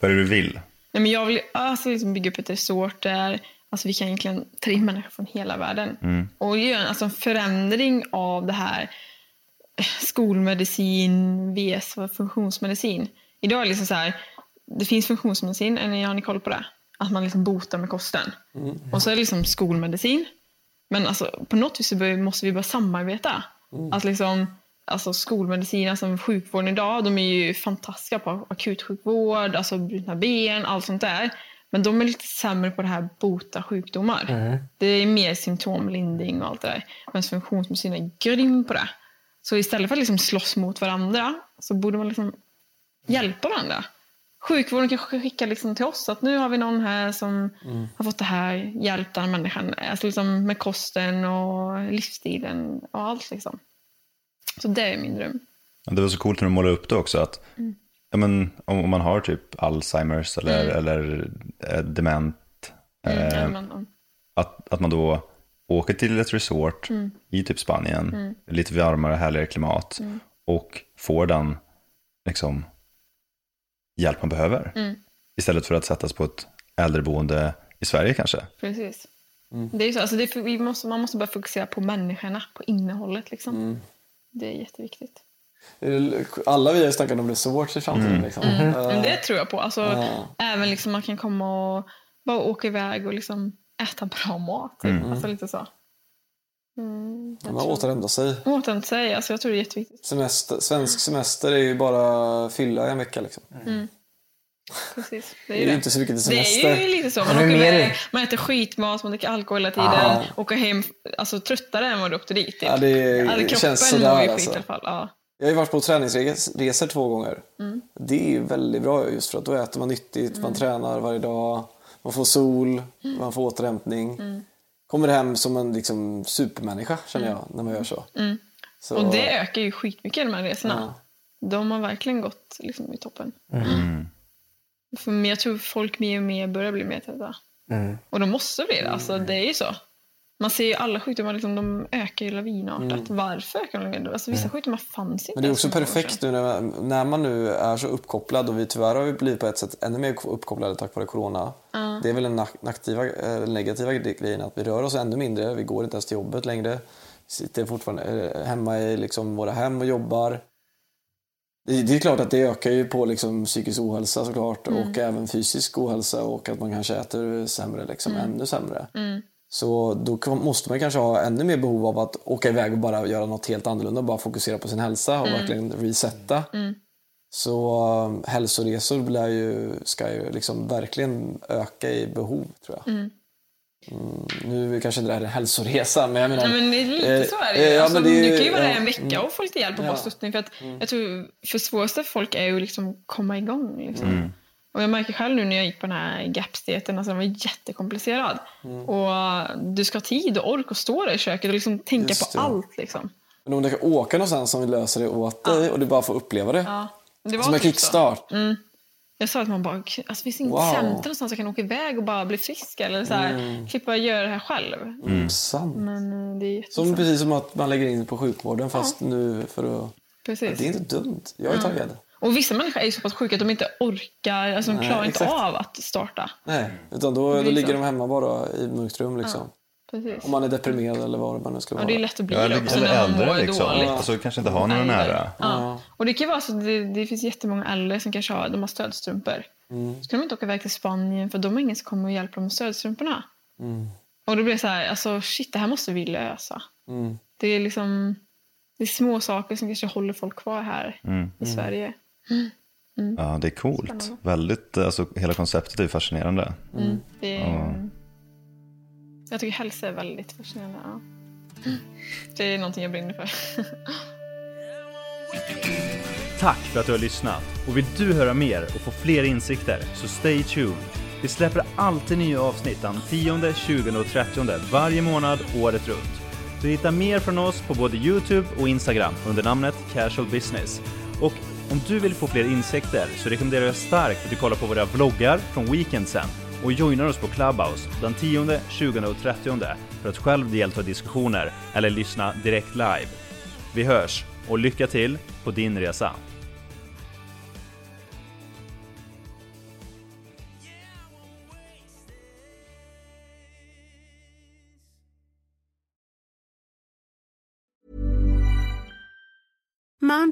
Vad är det du vill? Nej, men jag vill alltså, liksom bygga upp ett resort där alltså, vi kan egentligen ta in människor från hela världen. Och göra alltså, en förändring av det här skolmedicin vs funktionsmedicin. Idag är det liksom så här, det finns funktionsmedicin, är ni- har ni koll på det? Att man liksom botar med kosten. Och så är det liksom skolmedicin. Men alltså, på något vis måste vi börja samarbeta. Att liksom, alltså skolmedicin, alltså sjukvården idag, de är ju fantastiska på akutsjukvård, alltså brutna ben, allt sånt där. Men de är lite sämre på det här bota sjukdomar. Mm. Det är mer symptomlindring och allt det där. Medan funktionsmedicin är grym på det. Så istället för att liksom slåss mot varandra så borde man liksom hjälpa varandra. Sjukvården kanske skickar liksom till oss att nu har vi någon här som Mm. har fått det här, hjälpt den här människan. Alltså liksom med kosten och livsstilen och allt. Liksom. Så det är min dröm. Det var så coolt när du målade upp det också. att Mm. ja, men, om, man har typ Alzheimers eller, Mm. eller eh, dement. Eh, ja, att, att man då åker till ett resort Mm. i typ Spanien. Mm. Lite varmare, härligare klimat. Och får den liksom, hjälp man behöver. Mm. Istället för att sättas på ett äldreboende i Sverige kanske. Precis. Det är så, alltså det är, vi måste, man måste börja fokusera på människorna, på innehållet. Liksom. Mm. Det är jätteviktigt. Alla vi har snackat om resorts i framtiden. Mm. Liksom. Mm. Men det tror jag på. Alltså, Ja. Även liksom man kan komma och bara åka iväg och liksom äta bra mat. Typ. Mm. Alltså lite så. Mm, man tror- återhämtar sig. Återhämta sig. Alltså, jag tror det är jätteviktigt. Semester, svensk semester är ju bara fylla i en vecka. Liksom. Mm. Precis. Det är ju inte så mycket till semester. Det är ju lite så. Man, åker är- man äter skitmat, man dricker alkohol hela tiden. Ja. Åker hem alltså, tröttare än vad du åkte dit. Typ. Ja, det är- Alltså, kroppen känns mår sådär, ju skit alltså. i alla fall. Ja. Jag har ju varit på träningsresor två gånger. Mm. Det är ju väldigt bra just för att då äter man nyttigt, man Mm. tränar varje dag, man får sol, man får återhämtning. Mm. Kommer hem som en liksom, supermänniska känner jag när man gör så. Mm. så Och det ökar ju skitmycket de här resorna. Ja. De har verkligen gått liksom, i toppen. Mm. För jag tror folk mer och mer börjar bli medvetna. Mm. Och de måste bli det. Alltså, Mm. det är ju så. Man ser ju alla sjukdomar, liksom, de ökar ju lavinartat. Mm. Varför ökar de lavinartat? Alltså, vissa Mm. sjukdomar fanns inte. Men det är också perfekt nu när, när man nu är så uppkopplad och vi tyvärr har ju blivit på ett sätt ännu mer uppkopplade tack vare corona. Ja. Det är väl den aktiva, eh, negativa grejen att vi rör oss ännu mindre. Vi går inte ens till jobbet längre. Vi sitter fortfarande eh, hemma i liksom våra hem och jobbar. Det, det är klart att det ökar ju på liksom psykisk ohälsa såklart Mm. och även fysisk ohälsa och att man kanske äter sämre, liksom, Mm. ännu sämre. Mm. Så då måste man kanske ha ännu mer behov av att åka iväg och bara göra något helt annorlunda. Bara fokusera på sin hälsa och Mm. verkligen resetta. Mm. Så um, hälsoresor blir ju, ska ju liksom verkligen öka i behov tror jag. Mm. Mm, nu kanske inte det här är en hälsoresa men jag menar... Ja, men det är lite eh, så är eh, det ju. ja, alltså, men det är du kan ju vara där ja, en vecka mm. och få lite hjälp och Ja. bara stöttning. För att Mm. jag tror för svåraste för folk är ju liksom komma igång. Liksom. Och jag märker själv nu när jag gick på den här gapsteten, alltså den var jättekomplicerad. Mm. Och du ska ha tid och ork att stå där i köket och liksom tänka på allt. Liksom. Men om du kan åka någonstans som vi löser det åt dig och du bara får uppleva det. Ja, det var som en typ kickstart. Mm. Jag sa att man bara, alltså, finns det inget Wow. center någonstans jag kan åka iväg och bara bli frisk? Eller så här, Mm. slippa göra det här själv. Mm. Sant. Men uh, det är Som precis som att man lägger in på sjukvården fast nu för att... Precis. Det är inte dumt. Jag är Ja. taggad. Och vissa människor är ju så pass sjuka att de inte orkar, alltså de Nej, klarar inte exakt. av att starta. Nej, utan då, Det då ligger de hemma bara i mörkt rum liksom. Precis. Om man är deprimerad eller vad man nu Ja, vara. det är lätt att bli Ja, det också eller när man äldre mår liksom. dåligt. Alltså kanske inte har några Äldre. nära. Ja. Och det kan vara så att det, det finns jättemånga äldre som kanske har, de har stödstrumpor. Mm. Så kan de inte åka iväg till Spanien för de har ingen som kommer och hjälper dem med stödstrumporna. Mm. Och då blir det så här, alltså shit, det här måste vi lösa. Mm. Det är liksom, det är små saker som kanske håller folk kvar här Mm. i Sverige. Mm. Mm. Ja, det är coolt. Spännande. Väldigt, alltså hela konceptet är fascinerande. Mm. Det är, Ja. Jag tycker hälsa är väldigt fascinerande. Ja. Det är någonting jag brinner för. [LAUGHS] Tack för att du har lyssnat! Och vill du höra mer och få fler insikter så stay tuned! Vi släpper alltid nya avsnitt den 10, 20 och 30 varje månad året runt. Du hittar mer från oss på både Youtube och Instagram under namnet Casual Business. Och om du vill få fler insikter så rekommenderar jag starkt att du kollar på våra vloggar från weekendsen och joinar oss på Clubhouse den 10, 20 och 30 för att själv delta i diskussioner eller lyssna direkt live. Vi hörs och lycka till på din resa!